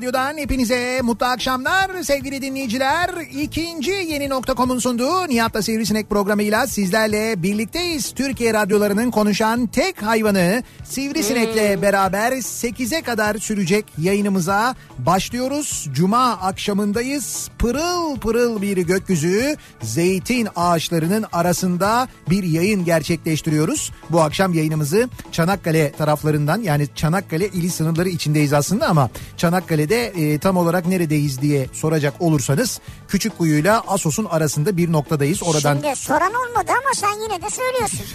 radyosundan, kafa radyodan hepinize mutlu akşamlar sevgili dinleyiciler. İkinci yeni nokta.com'un sunduğu Nihat'la Sivrisinek programıyla sizlerle birlikteyiz. Türkiye radyolarının konuşan tek hayvanı Sivrisinek'le beraber 8'e kadar sürecek yayınımıza başlıyoruz. Cuma akşamındayız. Pırıl pırıl bir gökyüzü, zeytin ağaçlarının arasında bir yayın gerçekleştiriyoruz. Bu akşam yayınımızı Çanakkale taraflarından yani Çanakkale ili sınırları içindeyiz aslında ama Çanakkale'de e, tam olarak neredeyiz diye soracak olursanız Küçükkuyu'yla Asos'un arasında bir noktadayız. Oradan Şimdi soran olmadı ama sen yine de söylüyorsun.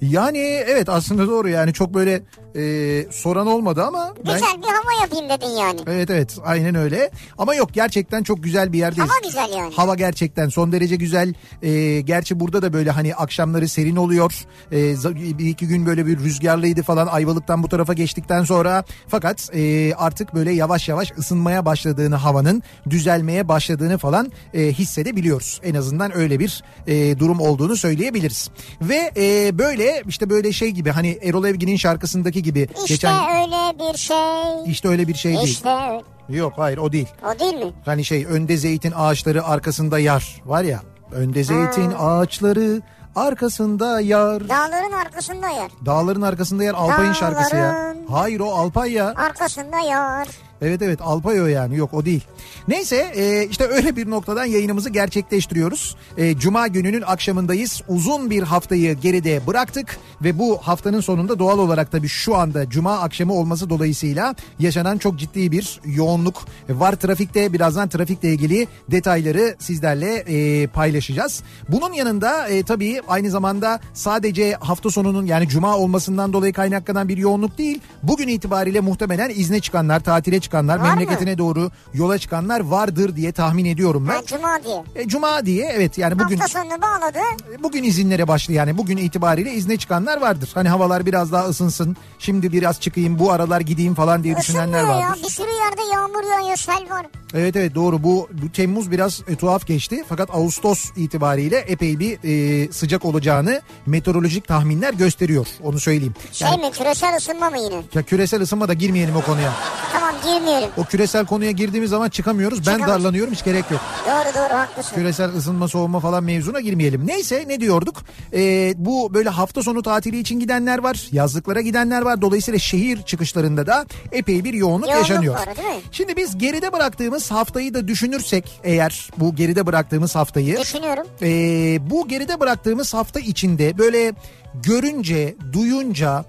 Yani evet aslında doğru yani çok böyle e, soran olmadı ama ben Güzel bir hava yapayım dedin yani. Evet evet aynen öyle ama yok gerçekten çok güzel bir yerdeyiz. Hava güzel yani. Hava gerçekten son derece güzel. Ee, gerçi burada da böyle hani akşamları serin oluyor. Za- bir iki gün böyle bir rüzgarlıydı falan Ayvalık'tan bu tarafa geçtikten sonra. Fakat e, artık böyle yavaş yavaş ısınmaya başladığını havanın düzelmeye başladığını falan e, hissedebiliyoruz. En azından öyle bir e, durum olduğunu söyleyebiliriz. Ve e, böyle işte böyle şey gibi hani Erol Evgin'in şarkısındaki gibi. İşte öyle bir şey. işte öyle bir şey değil. İşte. Yok hayır o değil. O değil mi? Hani şey önde zeytin ağaçları arkasında yar var ya. Önde zeytin ağaçları arkasında yar. Dağların arkasında yer. Dağların arkasında yer Alpay'ın şarkısı ya. Dağların- Hayır o Alpay ya. Arkasında yar. Evet evet Alpay o yani yok o değil. Neyse e, işte öyle bir noktadan yayınımızı gerçekleştiriyoruz. E, Cuma gününün akşamındayız. Uzun bir haftayı geride bıraktık ve bu haftanın sonunda doğal olarak tabii şu anda Cuma akşamı olması dolayısıyla yaşanan çok ciddi bir yoğunluk var trafikte. Birazdan trafikle ilgili detayları sizlerle e, paylaşacağız. Bunun yanında e, tabii aynı zamanda sadece hafta sonunun yani Cuma olmasından dolayı kaynaklanan bir yoğunluk değil. Bugün itibariyle muhtemelen izne çıkanlar, tatile çıkanlar, Var mı? memleketine doğru yola çıkanlar vardır diye tahmin ediyorum ben. Ha, Cuma diye. E, Cuma diye evet yani bugün Hafta sonunu bağladı. bugün izinlere başlı yani bugün itibariyle izne çıkanlar vardır. Hani havalar biraz daha ısınsın. Şimdi biraz çıkayım bu aralar gideyim falan diye düşünenler Isınmıyor ya. vardır. Bir sürü yerde yağmur yağıyor, sel var. Evet evet doğru bu, bu Temmuz biraz e, tuhaf geçti. Fakat Ağustos itibariyle epey bir e, sıcak olacağını meteorolojik tahminler gösteriyor. Onu söyleyeyim. Şey Yani, mi küresel ısınma mı yine? ya küresel ısınma da girmeyelim o konuya. Tamam girmeyelim. O küresel konuya girdiğimiz zaman çıkamıyoruz. Ben Çıkamayız. darlanıyorum hiç gerek yok. Doğru doğru haklısın. Küresel ısınma soğuma falan mevzuna girmeyelim. Neyse ne diyorduk? Ee, bu böyle hafta sonu tatili için gidenler var. Yazlıklara gidenler var. Dolayısıyla şehir çıkışlarında da epey bir yoğunluk, Yoğunluk yaşanıyor. var, değil mi? Şimdi biz geride bıraktığımız haftayı da düşünürsek eğer bu geride bıraktığımız haftayı Düşünüyorum. ee, bu geride bıraktığımız hafta içinde böyle görünce, duyunca,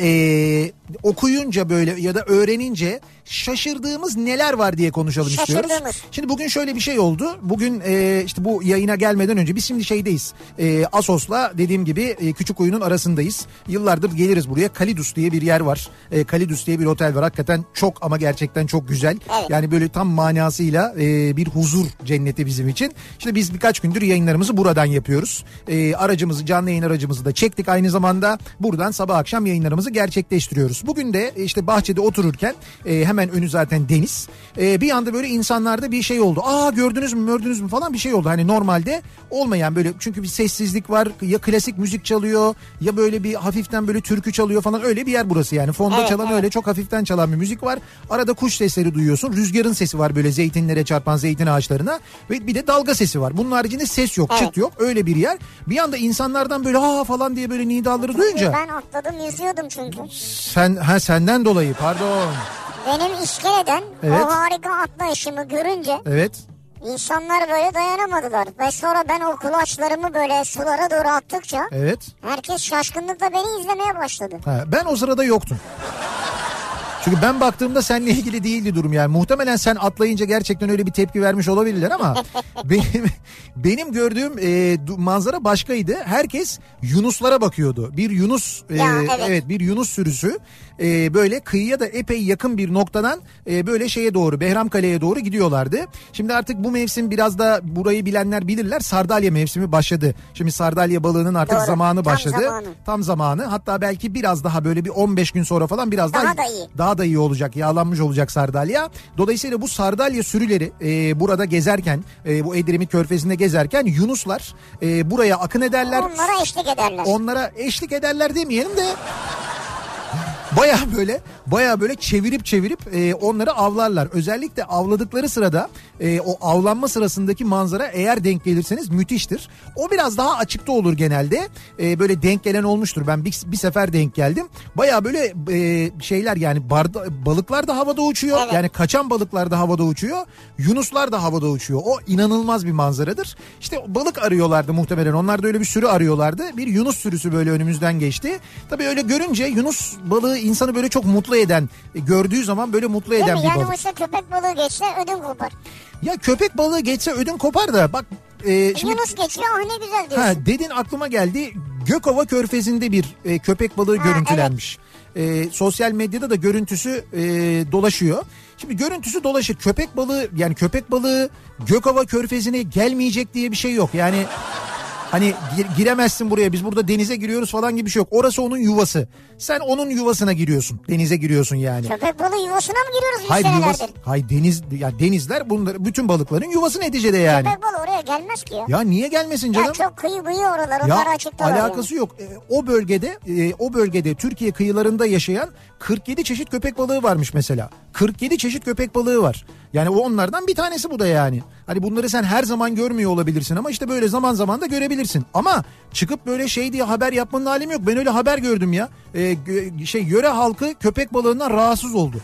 ee, okuyunca böyle ya da öğrenince şaşırdığımız neler var diye konuşalım istiyoruz. Şimdi bugün şöyle bir şey oldu. Bugün e, işte bu yayına gelmeden önce biz şimdi şeydeyiz. E, Asos'la dediğim gibi e, Küçükuyu'nun arasındayız. Yıllardır geliriz buraya. Kalidus diye bir yer var. E, Kalidus diye bir otel var. Hakikaten çok ama gerçekten çok güzel. Evet. Yani böyle tam manasıyla e, bir huzur cenneti bizim için. İşte biz birkaç gündür yayınlarımızı buradan yapıyoruz. E, aracımızı canlı yayın aracımızı da çektik. Aynı zamanda buradan sabah akşam yayınlarımızı gerçekleştiriyoruz. Bugün de işte bahçede otururken e, hemen önü zaten deniz. E, bir anda böyle insanlarda bir şey oldu. Aa gördünüz mü gördünüz mü falan bir şey oldu. Hani normalde olmayan böyle çünkü bir sessizlik var. Ya klasik müzik çalıyor ya böyle bir hafiften böyle türkü çalıyor falan öyle bir yer burası yani. Fonda Evet, çalan evet. öyle çok hafiften çalan bir müzik var. Arada kuş sesleri duyuyorsun. Rüzgarın sesi var böyle zeytinlere çarpan zeytin ağaçlarına. Ve bir de dalga sesi var. Bunun haricinde ses yok, Evet. çıt yok. Öyle bir yer. Bir anda insanlardan böyle ha falan diye böyle nidaları duyunca Ben atladım yüzüyordum çünkü. sen ha senden dolayı pardon. Benim iskeleden Evet. o harika atlayışımı görünce Evet. insanlar böyle dayanamadılar. Ve sonra ben o kulaçlarımı böyle sulara doğru attıkça Evet. herkes şaşkınlıkla beni izlemeye başladı. Ha, ben o sırada yoktum. Çünkü ben baktığımda seninle ilgili değildi durum yani. Muhtemelen sen atlayınca gerçekten öyle bir tepki vermiş olabilirler ama benim benim gördüğüm e, manzara başkaydı. Herkes Yunuslara bakıyordu. Bir Yunus e, Ya, evet. bir Yunus sürüsü e, böyle kıyıya da epey yakın bir noktadan e, böyle şeye doğru Behramkale'ye doğru gidiyorlardı. Şimdi artık bu mevsim biraz da burayı bilenler bilirler. Sardalya mevsimi başladı. Şimdi sardalya balığının artık Doğru, zamanı tam başladı. zamanı. Tam zamanı. Hatta belki biraz daha böyle bir 15 gün sonra falan biraz daha Daha da iyi. daha da iyi olacak. Yağlanmış olacak sardalya. Dolayısıyla bu sardalya sürüleri e, burada gezerken e, bu Edremit Körfezi'nde gezerken Yunuslar e, buraya akın ederler. Onlara eşlik ederler. Onlara eşlik ederler demeyelim de Baya böyle baya böyle çevirip çevirip e, onları avlarlar. Özellikle avladıkları sırada e, o avlanma sırasındaki manzara eğer denk gelirseniz müthiştir. O biraz daha açıkta olur genelde. E, böyle denk gelen olmuştur. Ben bir, bir sefer denk geldim. Baya böyle e, şeyler yani barda, balıklar da havada uçuyor. Evet. Yani kaçan balıklar da havada uçuyor. Yunuslar da havada uçuyor. O inanılmaz bir manzaradır. İşte balık arıyorlardı muhtemelen. Onlar da öyle bir sürü arıyorlardı. Bir Yunus sürüsü böyle önümüzden geçti. Tabii öyle görünce Yunus balığı insanı böyle çok mutlu eden, e, gördüğü zaman böyle mutlu Değil eden mi? bir Yani balık. oysa köpek balığı geçse ödüm kopar. Ya köpek balığı geçse ödün kopar da bak e, şimdi Yunus geçiyor ah ne güzel diyorsun. Ha dedin aklıma geldi. Gökova Körfezi'nde bir e, köpek balığı Ha, görüntülenmiş. E, sosyal medyada da görüntüsü e, dolaşıyor. Şimdi görüntüsü dolaşır. Köpek balığı yani köpek balığı Gökova Körfezi'ne gelmeyecek diye bir şey yok. Yani Hani gir- giremezsin buraya biz burada denize giriyoruz falan gibi bir şey yok. Orası onun yuvası. Sen onun yuvasına giriyorsun. Denize giriyorsun yani. Köpek balığı yuvasına mı giriyoruz biz Hayır senelerdir? yuvası. Hayır deniz ya denizler bunlar bütün balıkların yuvası neticede yani. Köpek balığı oraya gelmez ki ya. Ya niye gelmesin canım? Ya çok kıyı bıyı oralar onlar açıkta alakası yok. E, o bölgede e, o bölgede Türkiye kıyılarında yaşayan 47 çeşit köpek balığı varmış mesela. 47 çeşit köpek balığı var. Yani o onlardan bir tanesi bu da yani. Hani bunları sen her zaman görmüyor olabilirsin ama işte böyle zaman zaman da görebilirsin. Ama çıkıp böyle şey diye haber yapmanın alemi yok. Ben öyle haber gördüm ya. E, gö- şey yöre halkı köpek balığından rahatsız oldu.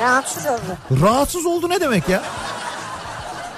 Rahatsız oldu. Rahatsız oldu ne demek ya?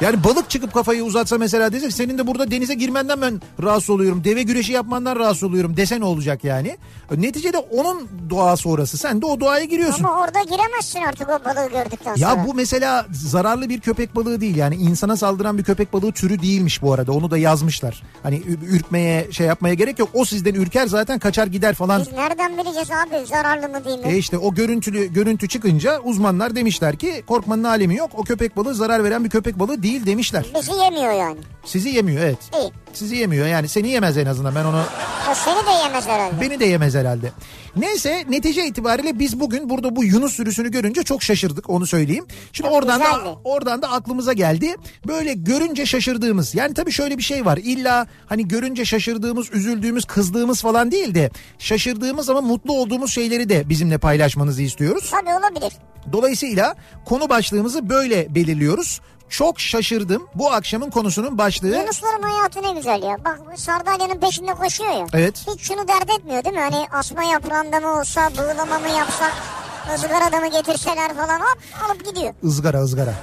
Yani balık çıkıp kafayı uzatsa mesela desek senin de burada denize girmenden ben rahatsız oluyorum. Deve güreşi yapmandan rahatsız oluyorum dese ne olacak yani? Neticede onun doğası orası. Sen de o doğaya giriyorsun. Ama orada giremezsin artık o balığı gördükten sonra. Ya bu mesela zararlı bir köpek balığı değil yani insana saldıran bir köpek balığı türü değilmiş bu arada onu da yazmışlar. Hani ürkmeye şey yapmaya gerek yok o sizden ürker zaten kaçar gider falan. Biz nereden bileceğiz abi zararlı mı değil mi? E işte o görüntülü görüntü çıkınca uzmanlar demişler ki korkmanın alemi yok o köpek balığı zarar veren bir köpek balığı değil demişler. Bizi yemiyor yani. Sizi yemiyor evet. İyi. Sizi yemiyor yani seni yemez en azından ben onu O seni de yemez herhalde. beni de yemez herhalde. Neyse netice itibariyle biz bugün burada bu Yunus sürüsünü görünce çok şaşırdık onu söyleyeyim. Şimdi Çok oradan da güzeldi. oradan da aklımıza geldi. Böyle görünce şaşırdığımız yani tabii şöyle bir şey var. İlla hani görünce şaşırdığımız, üzüldüğümüz, kızdığımız falan değil de şaşırdığımız ama mutlu olduğumuz şeyleri de bizimle paylaşmanızı istiyoruz. Tabii olabilir. Dolayısıyla konu başlığımızı böyle belirliyoruz. Çok şaşırdım. Bu akşamın konusunun başlığı. Yunusların hayatı ne güzel ya. Bak Sardalya'nın peşinde koşuyor ya. Evet. Hiç şunu dert etmiyor değil mi? Hani asma yaprağında mı olsa, bağlama mı yapsak, ızgarada mı getirseler falan hop alıp gidiyor. ızgara ızgara.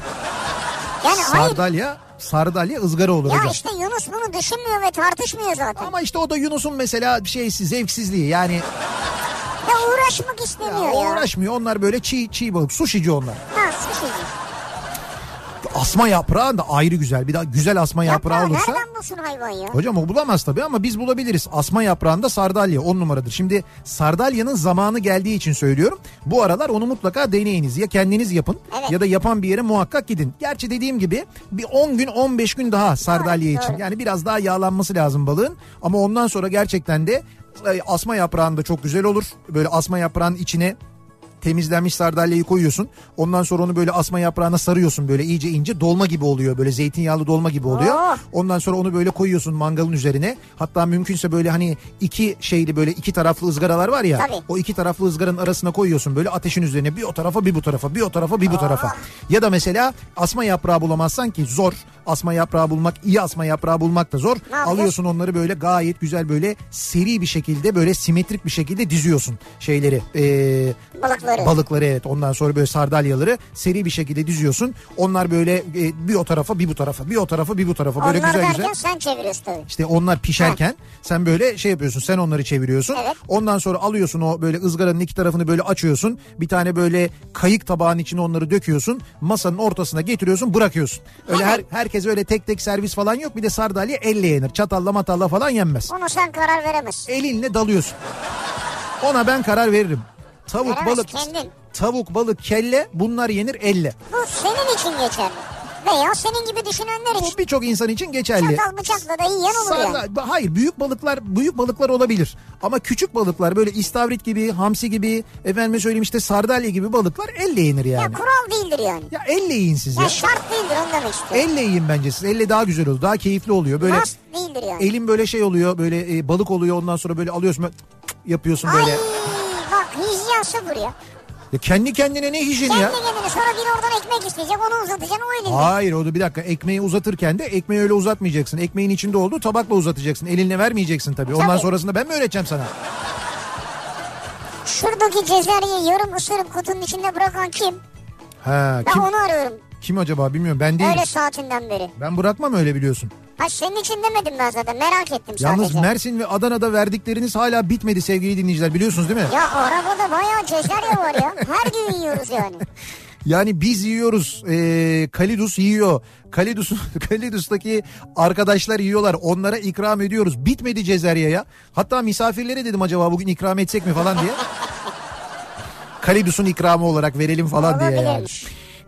Yani hayır. Sardalya, sardalya ızgara olur Ya hocam. işte Yunus bunu düşünmüyor ve tartışmıyor zaten. Ama işte o da Yunus'un mesela şeysi zevksizliği yani Ya uğraşmak istemiyor Ya ya. uğraşmıyor. Onlar böyle çiğ çiğ balık. Sushici onlar. Ha sushici. Asma yaprağı da ayrı güzel. Bir daha güzel asma yaprağı Yaprağı olursa. nereden bulsun hayvan ya? Hocam o bulamaz tabii ama biz bulabiliriz. Asma yaprağında sardalya 10 numaradır. Şimdi sardalyanın zamanı geldiği için söylüyorum. Bu aralar onu mutlaka deneyiniz. Ya kendiniz yapın Evet. ya da yapan bir yere muhakkak gidin. Gerçi dediğim gibi bir 10 gün 15 gün daha sardalya için. doğru. Yani biraz daha yağlanması lazım balığın. Ama ondan sonra gerçekten de e, asma yaprağında çok güzel olur. Böyle asma yaprağın içine temizlenmiş sardalyayı koyuyorsun. Ondan sonra onu böyle asma yaprağına sarıyorsun böyle iyice ince dolma gibi oluyor. Böyle zeytinyağlı dolma gibi oluyor. Oh. Ondan sonra onu böyle koyuyorsun mangalın üzerine. Hatta mümkünse böyle hani iki şeyli böyle iki taraflı ızgaralar var ya. Tabii. O iki taraflı ızgaranın arasına koyuyorsun böyle ateşin üzerine bir o tarafa bir bu tarafa bir o tarafa bir bu tarafa. Ya da mesela asma yaprağı bulamazsan ki zor. Asma yaprağı bulmak iyi asma yaprağı bulmak da zor. yapacağız? Alıyorsun onları böyle gayet güzel böyle seri bir şekilde böyle simetrik bir şekilde diziyorsun şeyleri. Ee, Balıkları. Balıkları evet ondan sonra böyle sardalyaları seri bir şekilde diziyorsun. Onlar böyle e, bir o tarafa bir bu tarafa bir o tarafa bir bu tarafa böyle Onlar güzel güzel. sen çeviriyorsun tabii. İşte onlar pişerken sen böyle şey yapıyorsun sen onları çeviriyorsun. Evet. Ondan sonra alıyorsun o böyle ızgaranın iki tarafını böyle açıyorsun. Bir tane böyle kayık tabağın içine onları döküyorsun. Masanın ortasına getiriyorsun bırakıyorsun. Öyle her herkes öyle tek tek servis falan yok. Bir de sardalya elle yenir. Çatalla matalla falan yenmez. Onu sen karar veremezsin. Elinle dalıyorsun. Ona ben karar veririm. Tavuk Veremez, balık kendin. tavuk balık kelle bunlar yenir elle. Bu senin için geçerli. Veya senin gibi düşünenler Bu için. birçok insan için geçerli. Çatal bıçakla da yiyen olur yani. Sarda- Hayır büyük balıklar büyük balıklar olabilir. Ama küçük balıklar böyle istavrit gibi, hamsi gibi, efendime söyleyeyim işte sardalya gibi balıklar elle yenir Ya yani. kural değildir yani. Ya elle yiyin siz ya. Ya şart değildir onu demek istiyorum. Elle yiyin bence siz. Elle daha güzel olur. Daha keyifli oluyor. Böyle Must değildir yani. elin böyle şey oluyor. Böyle e, balık oluyor. Ondan sonra böyle alıyorsun böyle yapıyorsun Ay böyle. bak hijyen sıfır ya. Ya kendi kendine ne hijyen Kendi ya? kendine sonra biri oradan ekmek isteyecek onu uzatacaksın o elinde. Hayır o da bir dakika ekmeği uzatırken de ekmeği öyle uzatmayacaksın. Ekmeğin içinde olduğu tabakla uzatacaksın. Elinle vermeyeceksin tabii. Ondan Tabii. sonrasında ben mi öğreteceğim sana? Şuradaki cezeryeyi yarım ısırıp kutunun içinde bırakan kim? Ha, Ben kim, onu arıyorum. Kim acaba bilmiyorum. Ben değilim. Öyle saatinden beri. Ben bırakmam öyle biliyorsun. Ha senin için demedim ben zaten merak ettim Yalnız sadece. Mersin ve Adana'da verdikleriniz hala bitmedi sevgili dinleyiciler biliyorsunuz değil mi? Ya arabada bayağı cezerye var ya. Her gün yiyoruz yani. Yani biz yiyoruz. E, Kalidus yiyor. Kalidus, Kalidus'taki arkadaşlar yiyorlar. Onlara ikram ediyoruz. Bitmedi Cezerye ya. Hatta misafirlere dedim acaba bugün ikram etsek mi falan diye. Kalidus'un ikramı olarak verelim falan diye yani.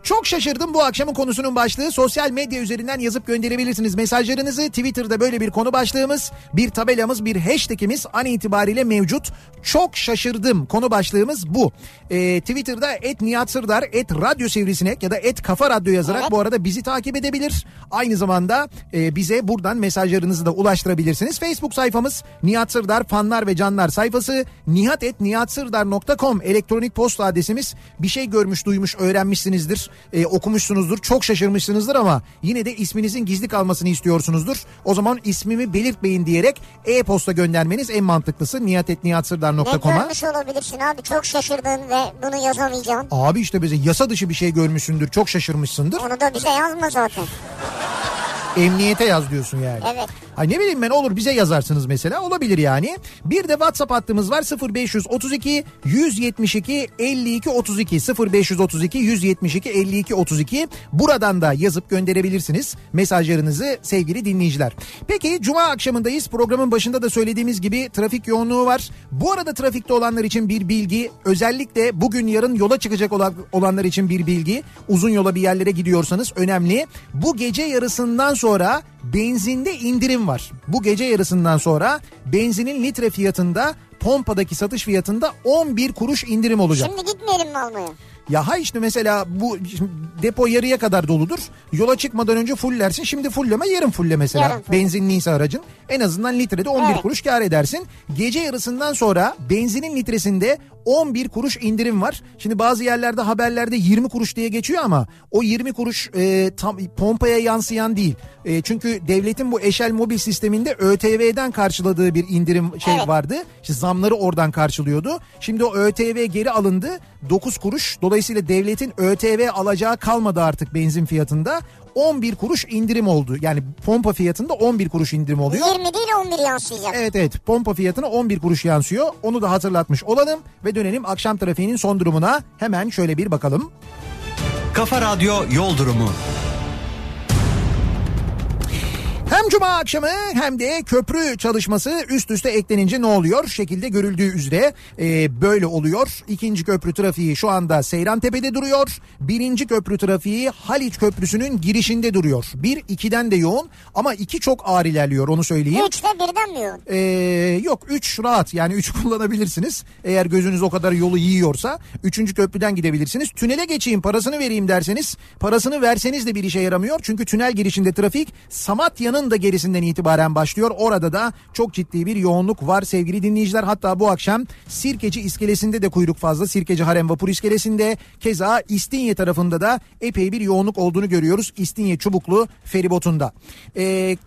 Çok şaşırdım bu akşamın konusunun başlığı. Sosyal medya üzerinden yazıp gönderebilirsiniz mesajlarınızı. Twitter'da böyle bir konu başlığımız, bir tabelamız, bir hashtagimiz an itibariyle mevcut. Çok şaşırdım konu başlığımız bu. Ee, Twitter'da et Nihat Sırdar, et Radyo Sivrisinek ya da et Kafa Radyo yazarak Evet. bu arada bizi takip edebilir. Aynı zamanda e, bize buradan mesajlarınızı da ulaştırabilirsiniz. Facebook sayfamız Nihat Sırdar fanlar ve canlar sayfası nihat.nihatsırdar.com elektronik posta adresimiz. Bir şey görmüş, duymuş, öğrenmişsinizdir, e, okumuşsunuzdur, çok şaşırmışsınızdır ama yine de isminizin gizli kalmasını istiyorsunuzdur. O zaman ismimi belirtmeyin diyerek e-posta göndermeniz en mantıklısı Ne nihatetnihatsırdar.com'a. görmüş olabilirsin abi çok şaşırdın ve bunu yazamayacaksın. Abi işte bize yasa dışı bir şey görmüşsündür, çok şaşırmışsındır. Onu da bize yazma zaten. Emniyete yaz diyorsun yani. Evet. Ha ne bileyim ben olur bize yazarsınız mesela olabilir yani. Bir de WhatsApp hattımız var 0532 172 52 32 0532 172 52 32 buradan da yazıp gönderebilirsiniz mesajlarınızı sevgili dinleyiciler. Peki cuma akşamındayız programın başında da söylediğimiz gibi trafik yoğunluğu var. Bu arada trafikte olanlar için bir bilgi özellikle bugün yarın yola çıkacak olan, olanlar için bir bilgi uzun yola bir yerlere gidiyorsanız önemli. Bu gece yarısından sonra benzinde indirim var. Bu gece yarısından sonra benzinin litre fiyatında pompadaki satış fiyatında 11 kuruş indirim olacak. Şimdi gitmeyelim mi almaya? Ya ha işte mesela bu depo yarıya kadar doludur. Yola çıkmadan önce fullersin. Şimdi fulleme yarın fulle mesela. Yarın fulle. Benzinliyse aracın. En azından litrede 11 Evet. kuruş kar edersin. Gece yarısından sonra benzinin litresinde 11 kuruş indirim var. Şimdi bazı yerlerde haberlerde 20 kuruş diye geçiyor ama o 20 kuruş e, tam pompaya yansıyan değil. E, çünkü devletin bu eşel mobil sisteminde ÖTV'den karşıladığı bir indirim şey Evet. vardı. İşte zamları oradan karşılıyordu. Şimdi o ÖTV geri alındı. 9 kuruş. Dolayısıyla devletin ÖTV alacağı kalmadı artık benzin fiyatında. 11 kuruş indirim oldu. Yani pompa fiyatında 11 kuruş indirim oluyor. 20 değil 11 yansıyacak. Evet evet pompa fiyatına 11 kuruş yansıyor. Onu da hatırlatmış olalım ve dönelim akşam trafiğinin son durumuna. Hemen şöyle bir bakalım. Kafa Radyo Yol Durumu. Hem cuma akşamı hem de köprü çalışması üst üste eklenince ne oluyor? Şekilde görüldüğü üzere e, böyle oluyor. İkinci köprü trafiği şu anda Seyrantepe'de duruyor. Birinci köprü trafiği Haliç Köprüsü'nün girişinde duruyor. Bir ikiden de yoğun ama iki çok ağır ilerliyor onu söyleyeyim. 3'te birden mi yoğun? Ee, yok 3 rahat yani 3 kullanabilirsiniz. Eğer gözünüz o kadar yolu yiyorsa 3. köprüden gidebilirsiniz. Tünele geçeyim parasını vereyim derseniz parasını verseniz de bir işe yaramıyor. Çünkü tünel girişinde trafik Samatya'nın da gerisinden itibaren başlıyor. Orada da çok ciddi bir yoğunluk var sevgili dinleyiciler. Hatta bu akşam Sirkeci iskelesinde de kuyruk fazla. Sirkeci Harem Vapur iskelesinde keza İstinye tarafında da epey bir yoğunluk olduğunu görüyoruz. İstinye Çubuklu feribotunda. Ee,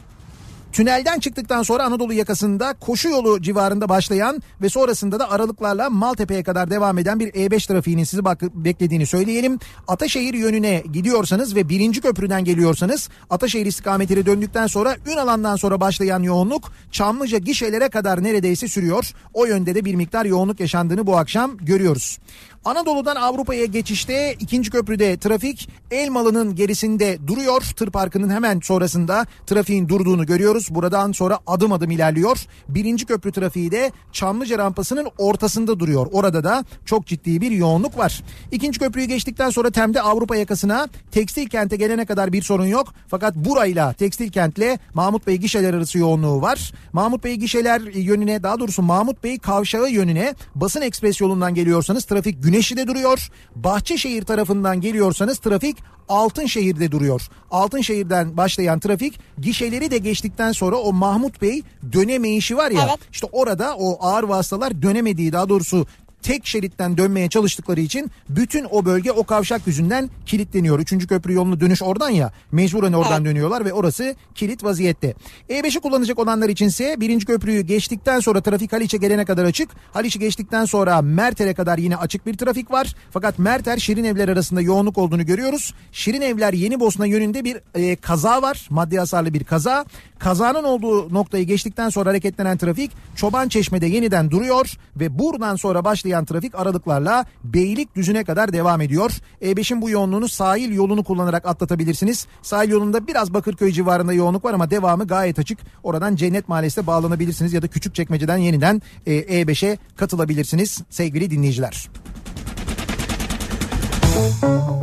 Tünelden çıktıktan sonra Anadolu yakasında koşu yolu civarında başlayan ve sonrasında da aralıklarla Maltepe'ye kadar devam eden bir E5 trafiğinin sizi beklediğini söyleyelim. Ataşehir yönüne gidiyorsanız ve birinci köprüden geliyorsanız Ataşehir istikametine döndükten sonra Ünalan'dan sonra başlayan yoğunluk Çamlıca gişelere kadar neredeyse sürüyor. O yönde de bir miktar yoğunluk yaşandığını bu akşam görüyoruz. Anadolu'dan Avrupa'ya geçişte ikinci köprüde trafik Elmalı'nın gerisinde duruyor. Tır parkının hemen sonrasında trafiğin durduğunu görüyoruz. Buradan sonra adım adım ilerliyor. Birinci köprü trafiği de Çamlıca rampasının ortasında duruyor. Orada da çok ciddi bir yoğunluk var. İkinci köprüyü geçtikten sonra Tem'de Avrupa yakasına tekstil kente gelene kadar bir sorun yok. Fakat burayla tekstil kentle Mahmut Bey gişeler arası yoğunluğu var. Mahmut Bey gişeler yönüne daha doğrusu Mahmut Bey kavşağı yönüne basın ekspres yolundan geliyorsanız trafik Güneşli'de duruyor. Bahçeşehir tarafından geliyorsanız trafik Altınşehir'de duruyor. Altınşehir'den başlayan trafik gişeleri de geçtikten sonra o Mahmut Bey dönemeyişi var ya. Evet. İşte orada o ağır vasıtalar dönemediği daha doğrusu tek şeritten dönmeye çalıştıkları için bütün o bölge o kavşak yüzünden kilitleniyor. Üçüncü köprü yolunu dönüş oradan ya mecburen oradan Evet. dönüyorlar ve orası kilit vaziyette. E5'i kullanacak olanlar içinse birinci köprüyü geçtikten sonra trafik Haliç'e gelene kadar açık. Haliç'i geçtikten sonra Merter'e kadar yine açık bir trafik var. Fakat Merter Şirin Evler arasında yoğunluk olduğunu görüyoruz. Şirin Evler Yeni Bosna yönünde bir e, kaza var. Maddi hasarlı bir kaza. Kazanın olduğu noktayı geçtikten sonra hareketlenen trafik Çoban Çeşme'de yeniden duruyor ve buradan sonra başlayan trafik aralıklarla Beylikdüzü'ne kadar devam ediyor. E5'in bu yoğunluğunu sahil yolunu kullanarak atlatabilirsiniz. Sahil yolunda biraz Bakırköy civarında yoğunluk var ama devamı gayet açık. Oradan Cennet Mahallesi'ne bağlanabilirsiniz ya da Küçükçekmece'den yeniden e, E5'e katılabilirsiniz sevgili dinleyiciler. Kafa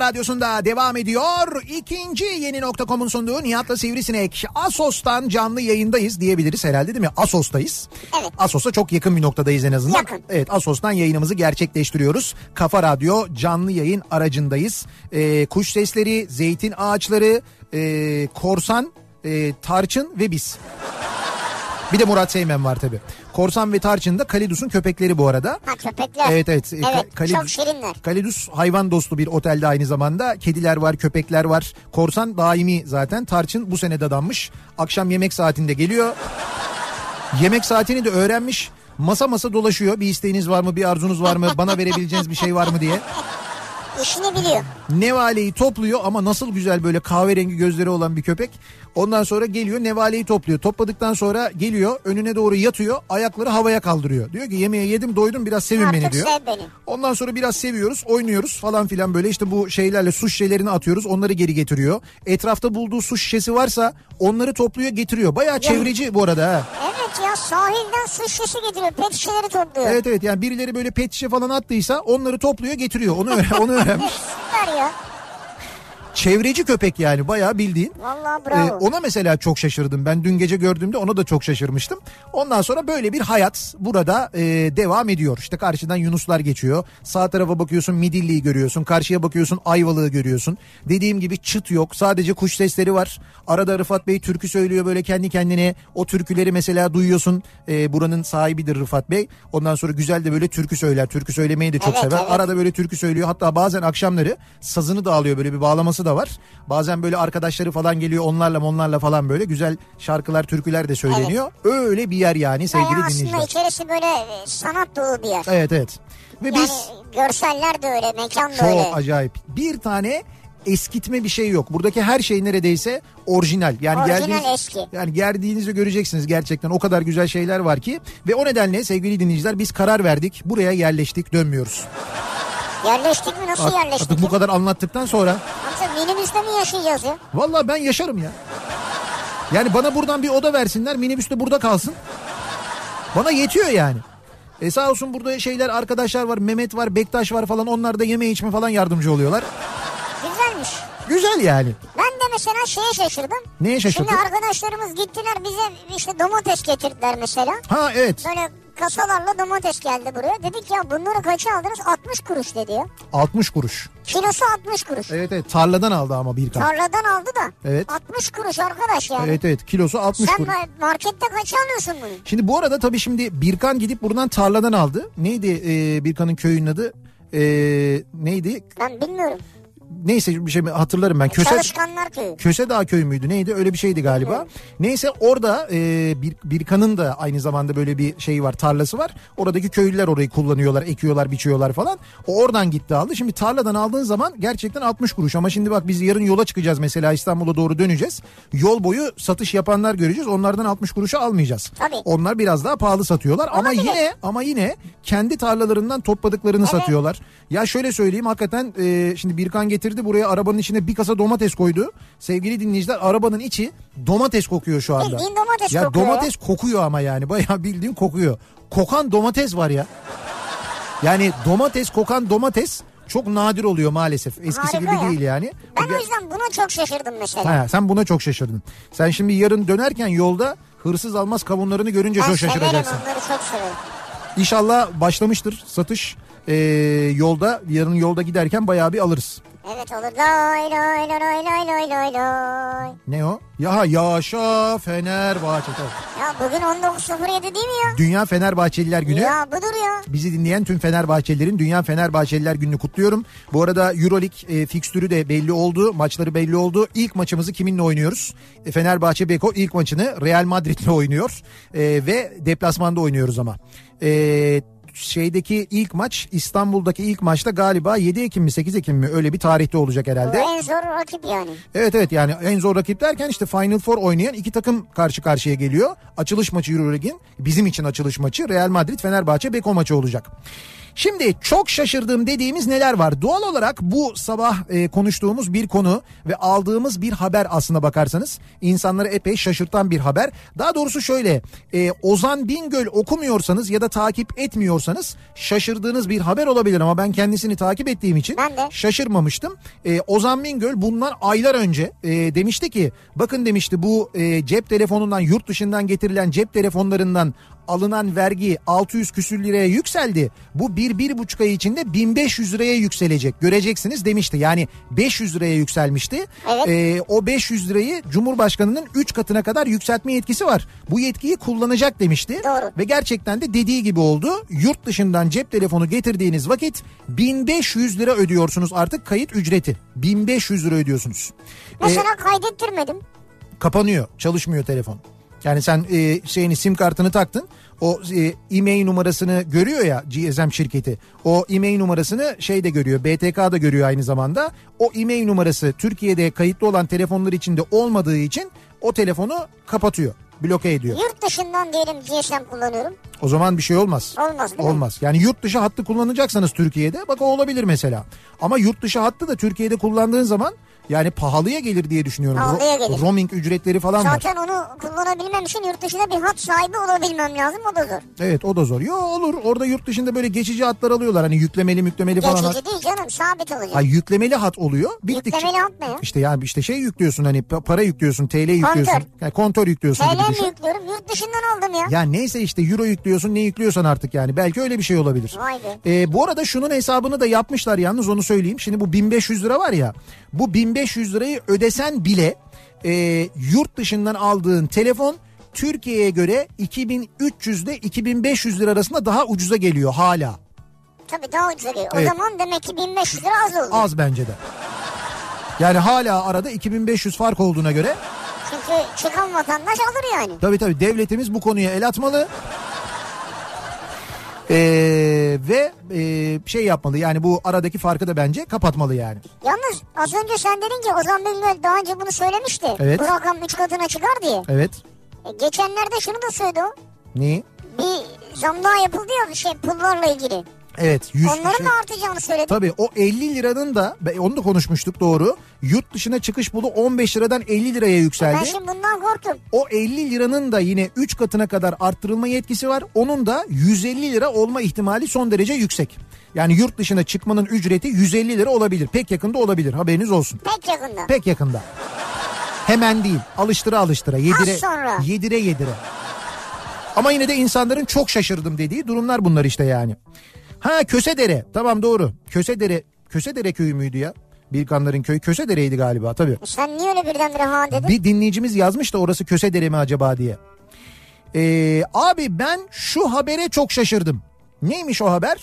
kafa radyosunda devam ediyor. İkinci yeni nokta.com'un sunduğu Nihat'la Sivrisinek. Asos'tan canlı yayındayız diyebiliriz herhalde değil mi? Asos'tayız. Evet. Asos'a çok yakın bir noktadayız en azından. Yakın. Evet Asos'tan yayınımızı gerçekleştiriyoruz. Kafa Radyo canlı yayın aracındayız. Ee, kuş sesleri, zeytin ağaçları, e, korsan, e, tarçın ve biz. Bir de Murat Seymen var tabii. Korsan ve Tarçın da Kalidus'un köpekleri bu arada. Ha köpekler. Evet evet. Evet Ka- çok şirinler. Kalidus hayvan dostu bir otelde aynı zamanda. Kediler var, köpekler var. Korsan daimi zaten. Tarçın bu sene dadanmış. Akşam yemek saatinde geliyor. Yemek saatini de öğrenmiş. Masa masa dolaşıyor. Bir isteğiniz var mı, bir arzunuz var mı, bana verebileceğiniz bir şey var mı diye. İşini biliyor. Nevaleyi topluyor ama nasıl güzel böyle kahverengi gözleri olan bir köpek. Ondan sonra geliyor nevaleyi topluyor. Topladıktan sonra geliyor önüne doğru yatıyor ayakları havaya kaldırıyor. Diyor ki yemeğe yedim doydum biraz sevin Artık beni diyor. sev beni. Ondan sonra biraz seviyoruz oynuyoruz falan filan böyle işte bu şeylerle su şişelerini atıyoruz onları geri getiriyor. Etrafta bulduğu su şişesi varsa onları topluyor getiriyor. Bayağı çevreci bu arada ha. Evet ya sahilden su şişesi getiriyor. Pet şişeleri topluyor. Evet evet yani birileri böyle pet şişe falan attıysa onları topluyor getiriyor. Onu öğren- onu öğrenmiş. Süper ya. Çevreci köpek yani bayağı bildiğin. Vallahi Ee, bravo. ona mesela çok şaşırdım. Ben dün gece gördüğümde ona da çok şaşırmıştım. Ondan sonra böyle bir hayat burada e, devam ediyor. İşte karşıdan Yunuslar geçiyor. Sağ tarafa bakıyorsun Midilli'yi görüyorsun. Karşıya bakıyorsun Ayvalık'ı görüyorsun. Dediğim gibi çıt yok. Sadece kuş sesleri var. Arada Rıfat Bey türkü söylüyor böyle kendi kendine. O türküleri mesela duyuyorsun. Ee, buranın sahibidir Rıfat Bey. Ondan sonra güzel de böyle türkü söyler. Türkü söylemeyi de çok Evet, sever. evet. Arada böyle türkü söylüyor. Hatta bazen akşamları sazını da alıyor. Böyle bir bağlaması da var. Bazen böyle arkadaşları falan geliyor. Onlarla onlarla falan böyle güzel şarkılar, türküler de söyleniyor. Öyle bir yer yani sevgili aslında dinleyiciler. içerisi böyle e, sanat dolu bir yer. Evet evet. Ve Yani biz görseller de öyle, mekan da çok öyle. acayip. Bir tane eskitme bir şey yok. Buradaki her şey neredeyse orijinal. Yani Orijinal geldiğiniz, eski. Yani geldiğinizde göreceksiniz gerçekten o kadar güzel şeyler var ki ve o nedenle sevgili dinleyiciler biz karar verdik. Buraya yerleştik, dönmüyoruz. Yerleştik mi? Nasıl yerleştik? artık bu kadar anlattıktan sonra minibüste mi yaşayacağız ya? Vallahi ben yaşarım ya. Yani bana buradan bir oda versinler minibüste burada kalsın. Bana yetiyor yani. E sağ olsun burada şeyler arkadaşlar var Mehmet var Bektaş var falan onlar da yeme içme falan yardımcı oluyorlar. Güzelmiş. Güzel yani. Ben de mesela şeye şaşırdım. Neye şaşırdın? Şimdi arkadaşlarımız gittiler bize işte domates getirdiler mesela. Ha evet Böyle kasalarla domates geldi buraya. Dedik ya bunları kaça aldınız? 60 kuruş dedi ya. 60 kuruş. Kilosu 60 kuruş. Evet evet tarladan aldı ama bir kan. Tarladan aldı da. Evet. 60 kuruş arkadaş yani. Evet evet kilosu 60 Sen kuruş. ma- markette kaça alıyorsun bunu? Şimdi bu arada tabii şimdi Birkan gidip buradan tarladan aldı. Neydi e, Birkan'ın köyünün adı? E, neydi? Ben bilmiyorum. Neyse bir şey hatırlarım ben. Köse, Çalışkanlar köyü. Köse Dağ köy müydü neydi öyle bir şeydi galiba. Neyse orada e, bir, Birkan'ın da aynı zamanda böyle bir şey var tarlası var. Oradaki köylüler orayı kullanıyorlar ekiyorlar biçiyorlar falan. O oradan gitti aldı. Şimdi tarladan aldığın zaman gerçekten 60 kuruş ama şimdi bak biz yarın yola çıkacağız mesela İstanbul'a doğru döneceğiz. Yol boyu satış yapanlar göreceğiz onlardan 60 kuruşa almayacağız. Tabii. Onlar biraz daha pahalı satıyorlar ama Olabilir. yine ama yine kendi tarlalarından topladıklarını satıyorlar. Ya şöyle söyleyeyim hakikaten e, şimdi Birkan getirdi buraya arabanın içine bir kasa domates koydu. Sevgili dinleyiciler arabanın içi domates kokuyor şu anda. Bildiğin domates ya kokuyor domates kokuyor ama yani bayağı bildiğin kokuyor. Kokan domates var ya. Yani domates kokan domates çok nadir oluyor maalesef. Eskisi Harika gibi ya. değil yani. Ben o yüzden buna çok şaşırdım mesela. Ha, sen buna çok şaşırdın. Sen şimdi yarın dönerken yolda hırsız almaz kavunlarını görünce ben çok şaşıracaksın. onları çok severim. İnşallah başlamıştır satış. Ee, yolda yarın yolda giderken bayağı bir alırız. Evet olur. Lay lay lay lay lay lay lay. Ne o? Ya yaşa Fenerbahçe. Tabii. Ya bugün 19.07 değil mi ya? Dünya Fenerbahçeliler Günü. Ya budur ya. Bizi dinleyen tüm Fenerbahçelilerin Dünya Fenerbahçeliler Günü'nü kutluyorum. Bu arada Euroleague e, fikstürü de belli oldu. Maçları belli oldu. İlk maçımızı kiminle oynuyoruz? E, Fenerbahçe Beko ilk maçını Real Madrid'le oynuyor. E, ve deplasmanda oynuyoruz ama. E, şeydeki ilk maç İstanbul'daki ilk maçta galiba 7 Ekim mi 8 Ekim mi öyle bir tarihte olacak Bu herhalde. en zor rakip yani. Evet evet yani en zor rakip derken işte Final Four oynayan iki takım karşı karşıya geliyor. Açılış maçı Euroleague'in bizim için açılış maçı Real Madrid Fenerbahçe Beko maçı olacak. Şimdi çok şaşırdığım dediğimiz neler var? Doğal olarak bu sabah e, konuştuğumuz bir konu ve aldığımız bir haber aslına bakarsanız insanları epey şaşırtan bir haber. Daha doğrusu şöyle e, Ozan Bingöl okumuyorsanız ya da takip etmiyorsanız şaşırdığınız bir haber olabilir ama ben kendisini takip ettiğim için şaşırmamıştım. Ee, Ozan Bingöl bundan aylar önce e, demişti ki bakın demişti bu e, cep telefonundan yurt dışından getirilen cep telefonlarından alınan vergi 600 küsür liraya yükseldi. Bu bir, bir buçuk ay içinde 1500 liraya yükselecek göreceksiniz demişti. Yani 500 liraya yükselmişti. Evet. Ee, o 500 lirayı Cumhurbaşkanı'nın 3 katına kadar yükseltme yetkisi var. Bu yetkiyi kullanacak demişti. Doğru. Ve gerçekten de dediği gibi oldu. Yurt dışından cep telefonu getirdiğiniz vakit 1500 lira ödüyorsunuz artık kayıt ücreti. 1500 lira ödüyorsunuz. Ee, Mesela kaydettirmedim. kapanıyor, çalışmıyor telefon. Yani sen e, şeyini sim kartını taktın. O e, e-mail numarasını görüyor ya GSM şirketi. O e-mail numarasını şey de görüyor. BTK da görüyor aynı zamanda. O e-mail numarası Türkiye'de kayıtlı olan telefonlar içinde olmadığı için o telefonu kapatıyor. Bloke ediyor. Yurt dışından diyelim GSM kullanıyorum. O zaman bir şey olmaz. Olmaz değil mi? Olmaz. Yani yurt dışı hattı kullanacaksanız Türkiye'de bak o olabilir mesela. Ama yurt dışı hattı da Türkiye'de kullandığın zaman Yani pahalıya gelir diye düşünüyorum. Pahalıya Ro- gelir. Roaming ücretleri falan var. Zaten onu kullanabilmem için yurt dışında bir hat sahibi olabilmem lazım o da zor. Evet o da zor. Yo olur orada yurt dışında böyle geçici hatlar alıyorlar. Hani yüklemeli müklemeli falan. hat. Geçici değil canım sabit olacak. Ay yüklemeli hat oluyor. Bittikçe... Yüklemeli hat ne ya? İşte yani işte şey yüklüyorsun hani pa- para yüklüyorsun, TL yüklüyorsun. Kontör. Yani kontör yüklüyorsun TL mi yüklüyorum? Yurt dışından aldım ya. Ya neyse işte euro yüklüyorsun ne yüklüyorsan artık yani. Belki öyle bir şey olabilir. Vay be. Ee, bu arada şunun hesabını da yapmışlar yalnız onu söyleyeyim. Şimdi bu 1500 lira var ya bu 1500 lirayı ödesen bile e, yurt dışından aldığın telefon Türkiye'ye göre 2300 ile 2500 lira arasında daha ucuza geliyor hala. Tabii daha ucuza geliyor. Evet. O zaman demek ki 1500 lira az oldu. Az bence de. Yani hala arada 2500 fark olduğuna göre Çünkü çıkan vatandaş alır yani. tabii tabii devletimiz bu konuya el atmalı. Ee, ve e, şey yapmalı yani bu aradaki farkı da bence kapatmalı yani. Yalnız az önce sen dedin ki Ozan Bingöl daha önce bunu söylemişti. Evet. Bu rakam 3 katına çıkar diye. Evet. E, geçenlerde şunu da söyledi o. Neyi? Bir zam daha yapıldı ya şey pullarla ilgili. Evet. 100 Onların şey- da artacağını söyledi. Tabii o 50 liranın da onu da konuşmuştuk doğru. Yurt dışına çıkış bulu 15 liradan 50 liraya Ben yükseldi. şimdi bundan korktum. O 50 liranın da yine 3 katına kadar arttırılma yetkisi var. Onun da 150 lira olma ihtimali son derece yüksek. Yani yurt dışına çıkmanın ücreti 150 lira olabilir. Pek yakında olabilir. Haberiniz olsun. Pek yakında. Pek yakında. Hemen değil. Alıştıra alıştıra. Yedire, sonra. yedire yedire. Ama yine de insanların çok şaşırdım dediği durumlar bunlar işte yani. Ha Kösedere. Tamam doğru. Kösedere. Kösedere köyü müydü ya? Birkanların köyü Kösedere'ydi galiba tabii. Sen niye öyle birdenbire ha dedin? Bir dinleyicimiz yazmış da orası Kösedere mi acaba diye. Ee, abi ben şu habere çok şaşırdım. Neymiş o haber?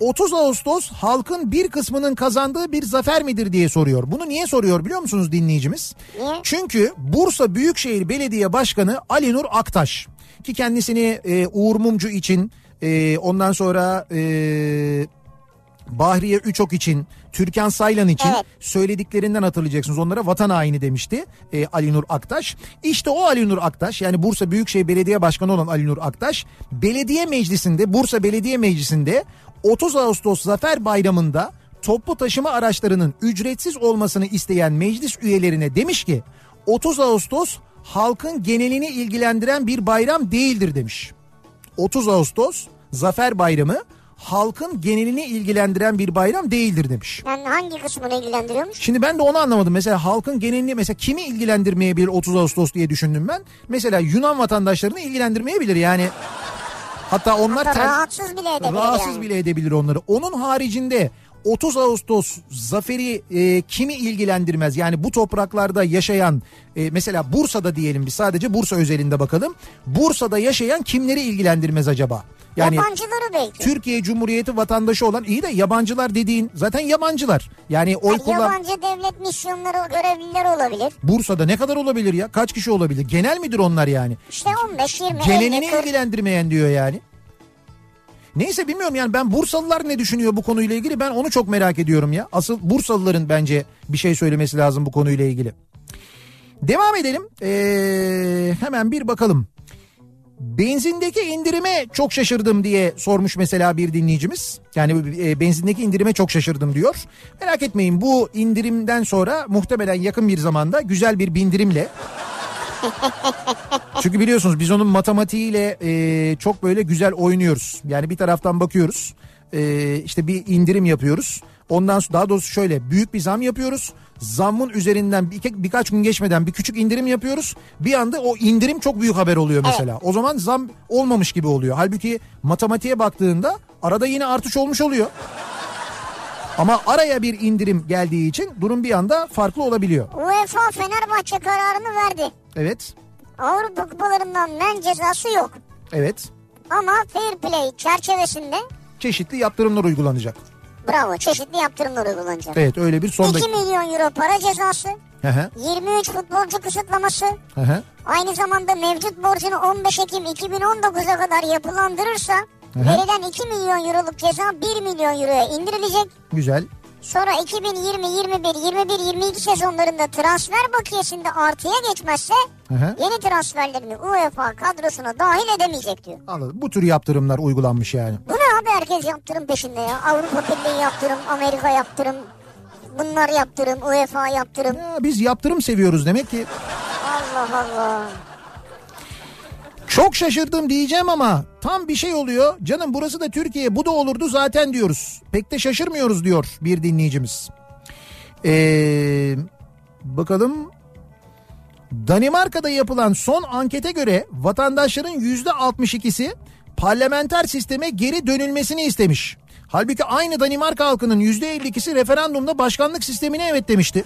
30 Ağustos halkın bir kısmının kazandığı bir zafer midir diye soruyor. Bunu niye soruyor biliyor musunuz dinleyicimiz? Niye? Çünkü Bursa Büyükşehir Belediye Başkanı Ali Nur Aktaş ki kendisini e, Uğur Mumcu için e, ondan sonra e, Bahriye Üçok için, Türkan Saylan için Evet. söylediklerinden hatırlayacaksınız. Onlara vatan haini demişti e, Ali Nur Aktaş. İşte o Ali Nur Aktaş yani Bursa Büyükşehir Belediye Başkanı olan Ali Nur Aktaş belediye meclisinde Bursa Belediye Meclisi'nde 30 Ağustos Zafer Bayramı'nda toplu taşıma araçlarının ücretsiz olmasını isteyen meclis üyelerine demiş ki 30 Ağustos halkın genelini ilgilendiren bir bayram değildir demiş. 30 Ağustos Zafer Bayramı halkın genelini ilgilendiren bir bayram değildir demiş. Yani hangi kısmını ilgilendiriyormuş? Şimdi ben de onu anlamadım. Mesela halkın genelini mesela kimi ilgilendirmeyebilir 30 Ağustos diye düşündüm ben. Mesela Yunan vatandaşlarını ilgilendirmeyebilir yani. Hatta onlar Hatta ter- rahatsız bile edebilir rahatsız yani. bile edebilir onları. Onun haricinde 30 Ağustos zaferi e, kimi ilgilendirmez? Yani bu topraklarda yaşayan e, mesela Bursa'da diyelim biz sadece Bursa özelinde bakalım. Bursa'da yaşayan kimleri ilgilendirmez acaba? Yani Yabancıları belki. Türkiye Cumhuriyeti vatandaşı olan iyi de yabancılar dediğin zaten yabancılar. Yani oy Yani kullan yabancı devlet misyonları görevlileri olabilir. Bursa'da ne kadar olabilir ya? Kaç kişi olabilir? Genel midir onlar yani? İşte 15, 20, 50, Genelini 40. ilgilendirmeyen diyor yani. Neyse bilmiyorum yani ben Bursalılar ne düşünüyor bu konuyla ilgili ben onu çok merak ediyorum ya. Asıl Bursalıların bence bir şey söylemesi lazım bu konuyla ilgili. Devam edelim. Ee, hemen bir bakalım. Benzindeki indirime çok şaşırdım diye sormuş mesela bir dinleyicimiz. Yani e, benzindeki indirime çok şaşırdım diyor. Merak etmeyin bu indirimden sonra muhtemelen yakın bir zamanda güzel bir bindirimle çünkü biliyorsunuz biz onun matematiğiyle e, çok böyle güzel oynuyoruz. Yani bir taraftan bakıyoruz e, işte bir indirim yapıyoruz. Ondan sonra daha doğrusu şöyle büyük bir zam yapıyoruz. Zammın üzerinden bir, birkaç gün geçmeden bir küçük indirim yapıyoruz. Bir anda o indirim çok büyük haber oluyor mesela. O zaman zam olmamış gibi oluyor. Halbuki matematiğe baktığında arada yine artış olmuş oluyor. Ama araya bir indirim geldiği için durum bir anda farklı olabiliyor. UEFA Fenerbahçe kararını verdi. Evet. Avrupa kupalarından men cezası yok. Evet. Ama fair play çerçevesinde Çeşitli yaptırımlar uygulanacak. bravo çeşitli yaptırımlar uygulanacak. Evet öyle bir son 2 dakika. milyon euro para cezası, Hı hı, 23 futbolcu kısıtlaması, hı hı. aynı zamanda mevcut borcunu 15 Ekim 2019'a kadar yapılandırırsa hı. verilen 2 milyon euroluk ceza 1 milyon euroya indirilecek. Güzel. Sonra 2020, 21, 21, 22 sezonlarında transfer bakiyesinde artıya geçmezse Hı hı. yeni transferlerini UEFA kadrosuna dahil edemeyecek diyor. Anladım. Bu tür yaptırımlar uygulanmış yani. Bu ne abi herkes yaptırım peşinde ya. Avrupa Birliği yaptırım, Amerika yaptırım. bunlar yaptırım, UEFA yaptırım. Ya biz yaptırım seviyoruz demek ki. Allah Allah. Çok şaşırdım diyeceğim ama tam bir şey oluyor. Canım burası da Türkiye bu da olurdu zaten diyoruz. Pek de şaşırmıyoruz diyor bir dinleyicimiz. Ee, bakalım Danimarka'da yapılan son ankete göre vatandaşların yüzde 62'si parlamenter sisteme geri dönülmesini istemiş. Halbuki aynı Danimarka halkının yüzde 52'si referandumda başkanlık sistemine evet demişti.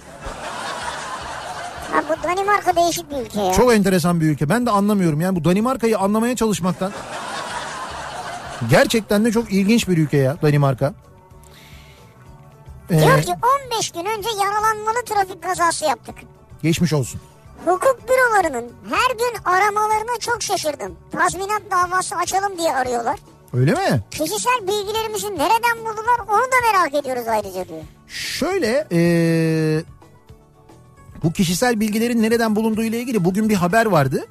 Ha, bu Danimarka değişik bir ülke ya. Çok enteresan bir ülke. Ben de anlamıyorum. Yani bu Danimarka'yı anlamaya çalışmaktan. Gerçekten de çok ilginç bir ülke ya Danimarka. Ee, Diyor ki 15 gün önce yaralanmalı trafik kazası yaptık. geçmiş olsun. Hukuk bürolarının her gün aramalarına çok şaşırdım. Tazminat davası açalım diye arıyorlar. Öyle mi? Kişisel bilgilerimizi nereden buldular onu da merak ediyoruz ayrıca diyor. Şöyle ee, bu kişisel bilgilerin nereden bulunduğu ile ilgili bugün bir haber vardı.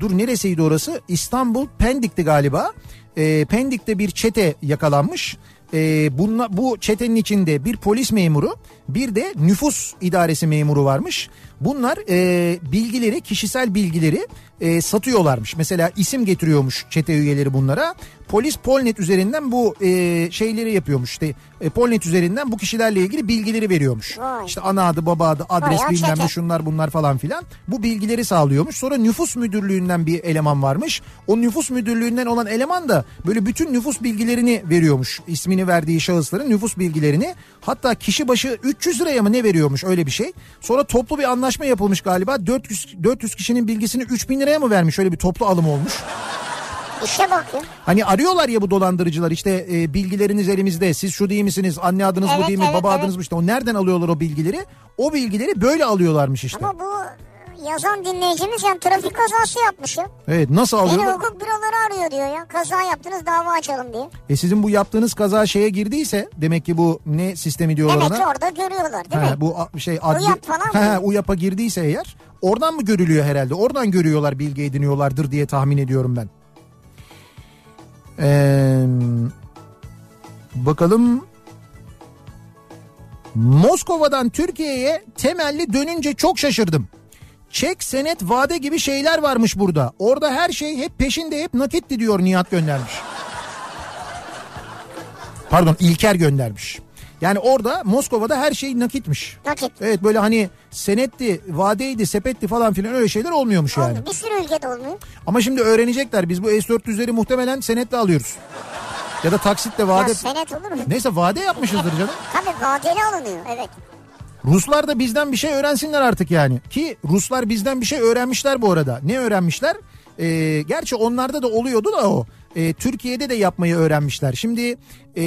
Dur neresiydi orası? İstanbul Pendik'ti galiba. Ee, Pendik'te bir çete yakalanmış. Ee, bunla, bu çetenin içinde bir polis memuru bir de nüfus idaresi memuru varmış. Bunlar e, bilgileri kişisel bilgileri e, satıyorlarmış. Mesela isim getiriyormuş çete üyeleri bunlara. Polis Polnet üzerinden bu e, şeyleri yapıyormuş. İşte e, Polnet üzerinden bu kişilerle ilgili bilgileri veriyormuş. Vay. İşte ana adı baba adı adres Bayağı bilmem ne şunlar bunlar falan filan. Bu bilgileri sağlıyormuş. Sonra nüfus müdürlüğünden bir eleman varmış. O nüfus müdürlüğünden olan eleman da böyle bütün nüfus bilgilerini veriyormuş. İsmini verdiği şahısların nüfus bilgilerini. Hatta kişi başı 300 liraya mı ne veriyormuş öyle bir şey. Sonra toplu bir anlaşma yapılmış galiba. 400 400 kişinin bilgisini 3000 liraya mı vermiş? Öyle bir toplu alım olmuş. İşe bak ya. Hani arıyorlar ya bu dolandırıcılar işte e, bilgileriniz elimizde siz şu değil misiniz anne adınız bu Evet, değil mi evet, baba evet. adınız bu işte o nereden alıyorlar o bilgileri o bilgileri böyle alıyorlarmış işte. Ama bu yazan dinleyicimiz yani trafik kazası yapmış ya. Evet nasıl Yine alıyorlar? hukuk büroları arıyor diyor ya. Kaza yaptınız dava açalım diye. E sizin bu yaptığınız kaza şeye girdiyse demek ki bu ne sistemi diyorlar Demek ki ona? orada görüyorlar değil Ha, mi? bu şey adli Uyap falan mı? Ha, UYAP'a girdiyse eğer oradan mı görülüyor herhalde? Oradan görüyorlar bilgi ediniyorlardır diye tahmin ediyorum ben. Ee, bakalım Moskova'dan Türkiye'ye temelli dönünce çok şaşırdım. Çek, senet, vade gibi şeyler varmış burada. Orada her şey hep peşinde hep nakitti diyor Nihat göndermiş. Pardon İlker göndermiş. Yani orada Moskova'da her şey nakitmiş. Nakit. Evet böyle hani senetti, vadeydi, sepetti falan filan öyle şeyler olmuyormuş yani. Oldu. Bir sürü ülkede olmuyor. Ama şimdi öğrenecekler. Biz bu S-400'leri muhtemelen senetle alıyoruz. Ya da taksitle vade... Ya senet olur mu? Neyse vade yapmışızdır canım. Tabii vadeli alınıyor evet. Ruslar da bizden bir şey öğrensinler artık yani. Ki Ruslar bizden bir şey öğrenmişler bu arada. Ne öğrenmişler? Ee, gerçi onlarda da oluyordu da o. Ee, Türkiye'de de yapmayı öğrenmişler. Şimdi e,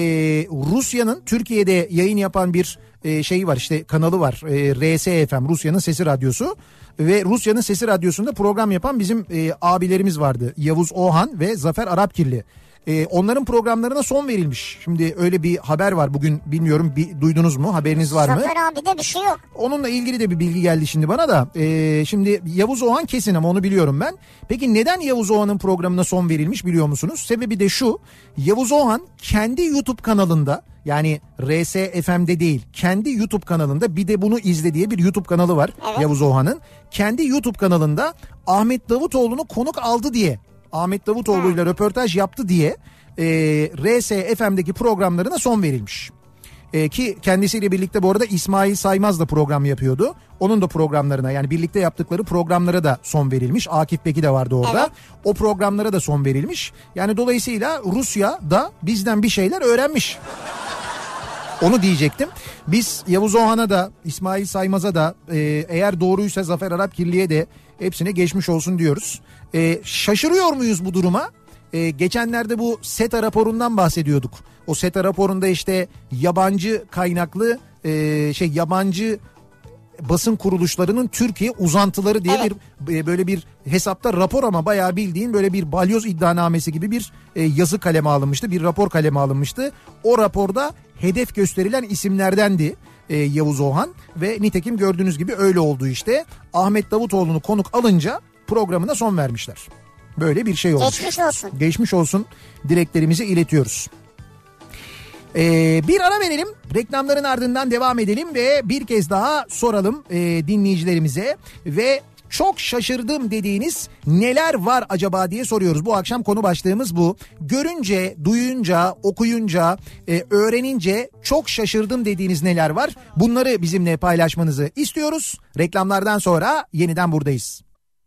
Rusya'nın Türkiye'de yayın yapan bir e, şey var işte kanalı var. E, RSFM Rusya'nın sesi radyosu. Ve Rusya'nın sesi radyosunda program yapan bizim e, abilerimiz vardı. Yavuz Ohan ve Zafer Arapkirli. Ee, onların programlarına son verilmiş. Şimdi öyle bir haber var bugün bilmiyorum bir duydunuz mu haberiniz var mı? Zafer abi de bir şey yok. Onunla ilgili de bir bilgi geldi şimdi bana da. Ee, şimdi Yavuz Oğan kesin ama onu biliyorum ben. Peki neden Yavuz Oğan'ın programına son verilmiş biliyor musunuz? Sebebi de şu. Yavuz Oğan kendi YouTube kanalında yani RSFM'de değil kendi YouTube kanalında bir de bunu izle diye bir YouTube kanalı var Evet. Yavuz Oğan'ın. Kendi YouTube kanalında Ahmet Davutoğlu'nu konuk aldı diye Ahmet Davutoğlu ile röportaj yaptı diye e, RSFM'deki programlarına son verilmiş. E, ki kendisiyle birlikte bu arada İsmail Saymaz da program yapıyordu. Onun da programlarına yani birlikte yaptıkları programlara da son verilmiş. Akif Beki de vardı orada. Evet. O programlara da son verilmiş. Yani dolayısıyla Rusya da bizden bir şeyler öğrenmiş. Onu diyecektim. Biz Yavuz Ohan'a da İsmail Saymaz'a da e, eğer doğruysa Zafer Arapkirli'ye de hepsine geçmiş olsun diyoruz. E, şaşırıyor muyuz bu duruma? E, geçenlerde bu SETA raporundan bahsediyorduk. O SETA raporunda işte yabancı kaynaklı e, şey yabancı basın kuruluşlarının Türkiye uzantıları diye Evet. bir e, böyle bir hesapta rapor ama bayağı bildiğin böyle bir balyoz iddianamesi gibi bir e, yazı kaleme alınmıştı. Bir rapor kaleme alınmıştı. O raporda hedef gösterilen isimlerdendi e, Yavuz Ohan ve nitekim gördüğünüz gibi öyle oldu işte. Ahmet Davutoğlu'nu konuk alınca programına son vermişler. Böyle bir şey olmuş. Geçmiş olsun. Geçmiş olsun dileklerimizi iletiyoruz. Ee, bir ara verelim. Reklamların ardından devam edelim ve bir kez daha soralım e, dinleyicilerimize ve çok şaşırdım dediğiniz neler var acaba diye soruyoruz. Bu akşam konu başlığımız bu. Görünce, duyunca, okuyunca, e, öğrenince çok şaşırdım dediğiniz neler var? Bunları bizimle paylaşmanızı istiyoruz. Reklamlardan sonra yeniden buradayız.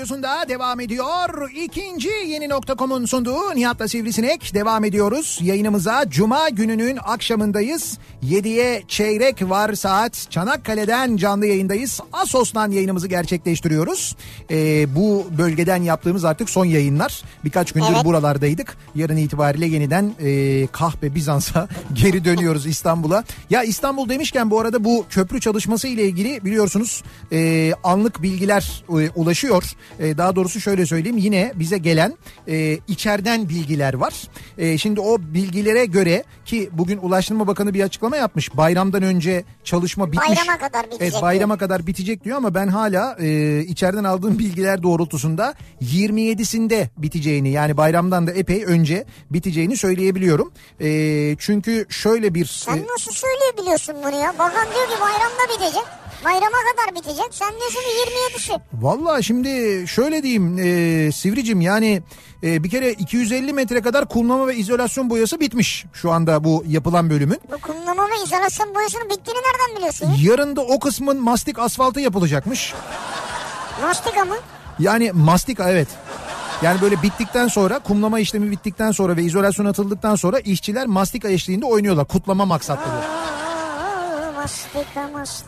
radyosunda devam ediyor. İkinci yeni nokta.com'un sunduğu Nihat'la Sivrisinek devam ediyoruz. Yayınımıza Cuma gününün akşamındayız. 7'ye çeyrek var saat. Çanakkale'den canlı yayındayız. Asos'tan yayınımızı gerçekleştiriyoruz. Ee, bu bölgeden yaptığımız artık son yayınlar. Birkaç gündür Evet. buralardaydık. Yarın itibariyle yeniden e, Kahpe Bizans'a geri dönüyoruz İstanbul'a. Ya İstanbul demişken bu arada bu köprü çalışması ile ilgili biliyorsunuz e, anlık bilgiler e, ulaşıyor. E, daha doğrusu şöyle söyleyeyim yine bize gelen e, içeriden bilgiler var. E, şimdi o bilgilere göre ki bugün Ulaştırma Bakanı bir açıklama yapmış. Bayramdan önce çalışma bitmiş. Bayrama kadar bitecek Evet bayrama kadar bitecek diyor ama ben hala e, içeriden aldığım bilgiler doğrultusunda 27'sinde biteceğini yani bayramdan da epey önce biteceğini söyleyebiliyorum. E, çünkü şöyle bir... Sen nasıl söyleyebiliyorsun bunu ya? Bakan diyor ki bayramda bitecek. Bayrama kadar bitecek. Sen diyorsun ki 27'si. Vallahi şimdi şöyle diyeyim e, Sivricim yani e, bir kere 250 metre kadar kumlama ve izolasyon boyası bitmiş şu anda bu yapılan bölümün. Bu kumlama ve izolasyon boyasının bittiğini nereden biliyorsun? ya? Yarın da o kısmın mastik asfaltı yapılacakmış. Mastika mı? Yani mastika evet. Yani böyle bittikten sonra kumlama işlemi bittikten sonra ve izolasyon atıldıktan sonra işçiler mastika eşliğinde oynuyorlar kutlama maksatlı. Aa.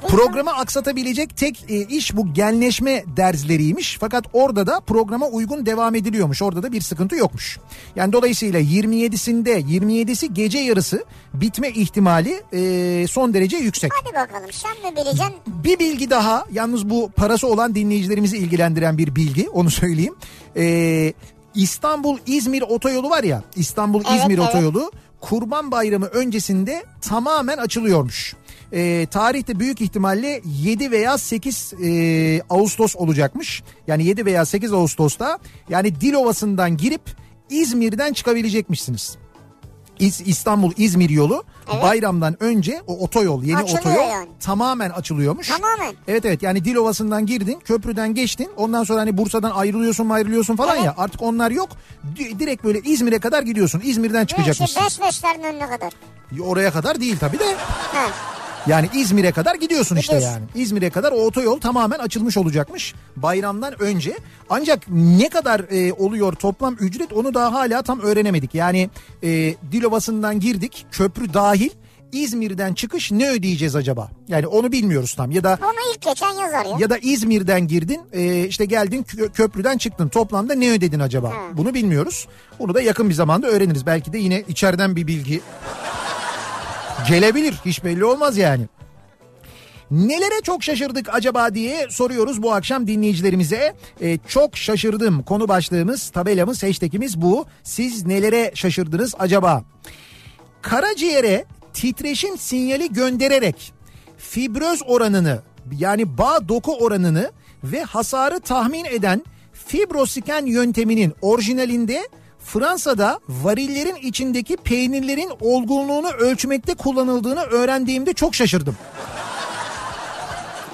Programı aksatabilecek tek e, iş bu genleşme dersleriymiş. Fakat orada da programa uygun devam ediliyormuş. Orada da bir sıkıntı yokmuş. Yani dolayısıyla 27'sinde 27'si gece yarısı bitme ihtimali e, son derece yüksek. Hadi bakalım sen mi bileceksin? Bir bilgi daha yalnız bu parası olan dinleyicilerimizi ilgilendiren bir bilgi onu söyleyeyim. Ee, İstanbul-İzmir otoyolu var ya İstanbul-İzmir Evet, evet. otoyolu Kurban Bayramı öncesinde tamamen açılıyormuş. Ee, tarihte büyük ihtimalle 7 veya 8 e, Ağustos olacakmış. Yani 7 veya 8 Ağustos'ta yani Dilovası'ndan girip İzmir'den çıkabilecekmişsiniz. İz- İstanbul-İzmir yolu Evet. bayramdan önce o otoyol yeni Açılıyor otoyol yani. tamamen açılıyormuş. Tamamen. Evet evet yani Dilovası'ndan girdin köprüden geçtin ondan sonra hani Bursa'dan ayrılıyorsun ayrılıyorsun falan Evet. ya artık onlar yok. Di- Direkt böyle İzmir'e kadar gidiyorsun İzmir'den çıkacakmışsın. Besbeslerin önüne kadar. Oraya kadar değil tabii de Ha. Yani İzmir'e kadar gidiyorsun işte Gidiyorsun. yani. İzmir'e kadar o otoyol tamamen açılmış olacakmış bayramdan önce. Ancak ne kadar e, oluyor toplam ücret onu daha hala tam öğrenemedik. Yani e, Dilovası'ndan girdik köprü dahil İzmir'den çıkış ne ödeyeceğiz acaba? Yani onu bilmiyoruz tam ya da Onu ilk geçen yazar ya. ya da İzmir'den girdin e, işte geldin kö- köprüden çıktın toplamda ne ödedin acaba? Ha. Bunu bilmiyoruz. Bunu da yakın bir zamanda öğreniriz. Belki de yine içeriden bir bilgi gelebilir. Hiç belli olmaz yani. Nelere çok şaşırdık acaba diye soruyoruz bu akşam dinleyicilerimize. E, çok şaşırdım konu başlığımız, tabelamız, hashtagimiz bu. Siz nelere şaşırdınız acaba? Karaciğere titreşim sinyali göndererek fibröz oranını yani bağ doku oranını ve hasarı tahmin eden fibrosiken yönteminin orijinalinde Fransa'da varillerin içindeki peynirlerin olgunluğunu ölçmekte kullanıldığını öğrendiğimde çok şaşırdım.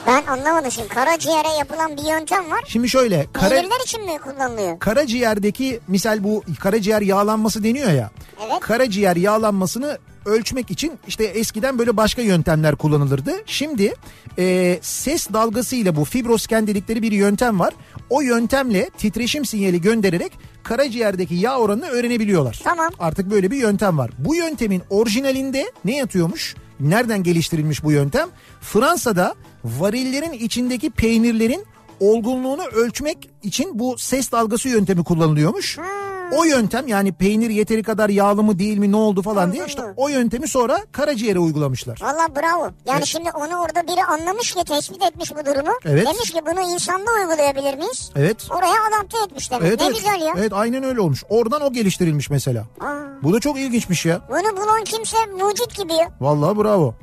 Ben anlamadım şimdi. Karaciğere yapılan bir yöntem var. Şimdi şöyle kara, Peynirler için mi kullanılıyor? karaciğerdeki misal bu karaciğer yağlanması deniyor ya. Evet. Karaciğer yağlanmasını ölçmek için işte eskiden böyle başka yöntemler kullanılırdı. Şimdi e, ses dalgasıyla bu fibrosken dedikleri bir yöntem var. O yöntemle titreşim sinyali göndererek karaciğerdeki yağ oranını öğrenebiliyorlar. Tamam. Artık böyle bir yöntem var. Bu yöntemin orijinalinde ne yatıyormuş? Nereden geliştirilmiş bu yöntem? Fransa'da varillerin içindeki peynirlerin olgunluğunu ölçmek için bu ses dalgası yöntemi kullanılıyormuş. O yöntem yani peynir yeteri kadar yağlı mı değil mi ne oldu falan diye işte o yöntemi sonra karaciğere uygulamışlar. Valla bravo. Yani Evet. şimdi onu orada biri anlamış ki tespit etmiş bu durumu. Evet. Demiş ki bunu insanda uygulayabilir miyiz? Evet. Oraya adapte etmiş demek. Evet, ne evet. güzel ya. Evet aynen öyle olmuş. Oradan o geliştirilmiş mesela. Aa, Bu da çok ilginçmiş ya. bunu bulan kimse mucit gibi ya. Vallahi bravo.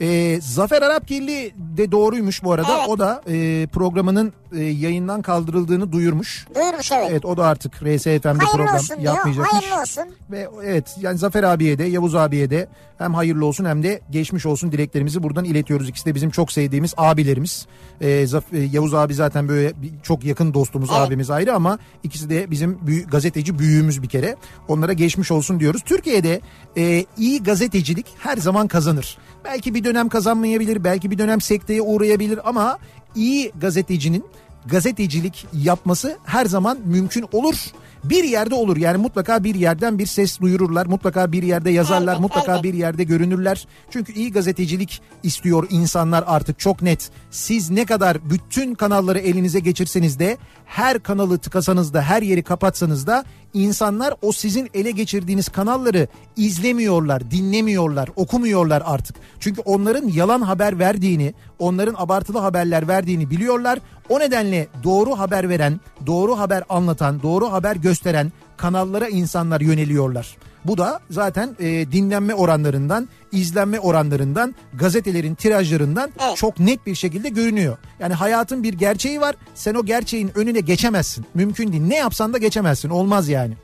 Ee, Zafer Arapgirli de doğruymuş bu arada. Evet. O da e, programının e, yayından kaldırıldığını duyurmuş. Duyurmuş evet. Evet o da artık RSFM'de Hayırlı program olsun diyor. yapmayacakmış. Hayırlı olsun. Ve evet yani Zafer abiye de Yavuz abiye de hem hayırlı olsun hem de geçmiş olsun dileklerimizi buradan iletiyoruz. İkisi de bizim çok sevdiğimiz abilerimiz. Ee, Zaf- e, Yavuz abi zaten böyle çok yakın dostumuz Evet. abimiz ayrı ama ikisi de bizim büyü- gazeteci büyüğümüz bir kere. Onlara geçmiş olsun diyoruz. Türkiye'de e, iyi gazetecilik her zaman kazanır. Belki bir dönem kazanmayabilir, belki bir dönem sekteye uğrayabilir ama iyi gazetecinin gazetecilik yapması her zaman mümkün olur. Bir yerde olur yani mutlaka bir yerden bir ses duyururlar. Mutlaka bir yerde yazarlar. Elbet, mutlaka elbet. bir yerde görünürler. Çünkü iyi gazetecilik istiyor insanlar artık çok net. Siz ne kadar bütün kanalları elinize geçirseniz de her kanalı tıkasanız da her yeri kapatsanız da insanlar o sizin ele geçirdiğiniz kanalları izlemiyorlar, dinlemiyorlar, okumuyorlar artık. Çünkü onların yalan haber verdiğini, onların abartılı haberler verdiğini biliyorlar. O nedenle doğru haber veren, doğru haber anlatan, doğru haber gösteren kanallara insanlar yöneliyorlar. Bu da zaten e, dinlenme oranlarından, izlenme oranlarından, gazetelerin tirajlarından Evet. çok net bir şekilde görünüyor. Yani hayatın bir gerçeği var. Sen o gerçeğin önüne geçemezsin. Mümkün değil. Ne yapsan da geçemezsin. Olmaz yani.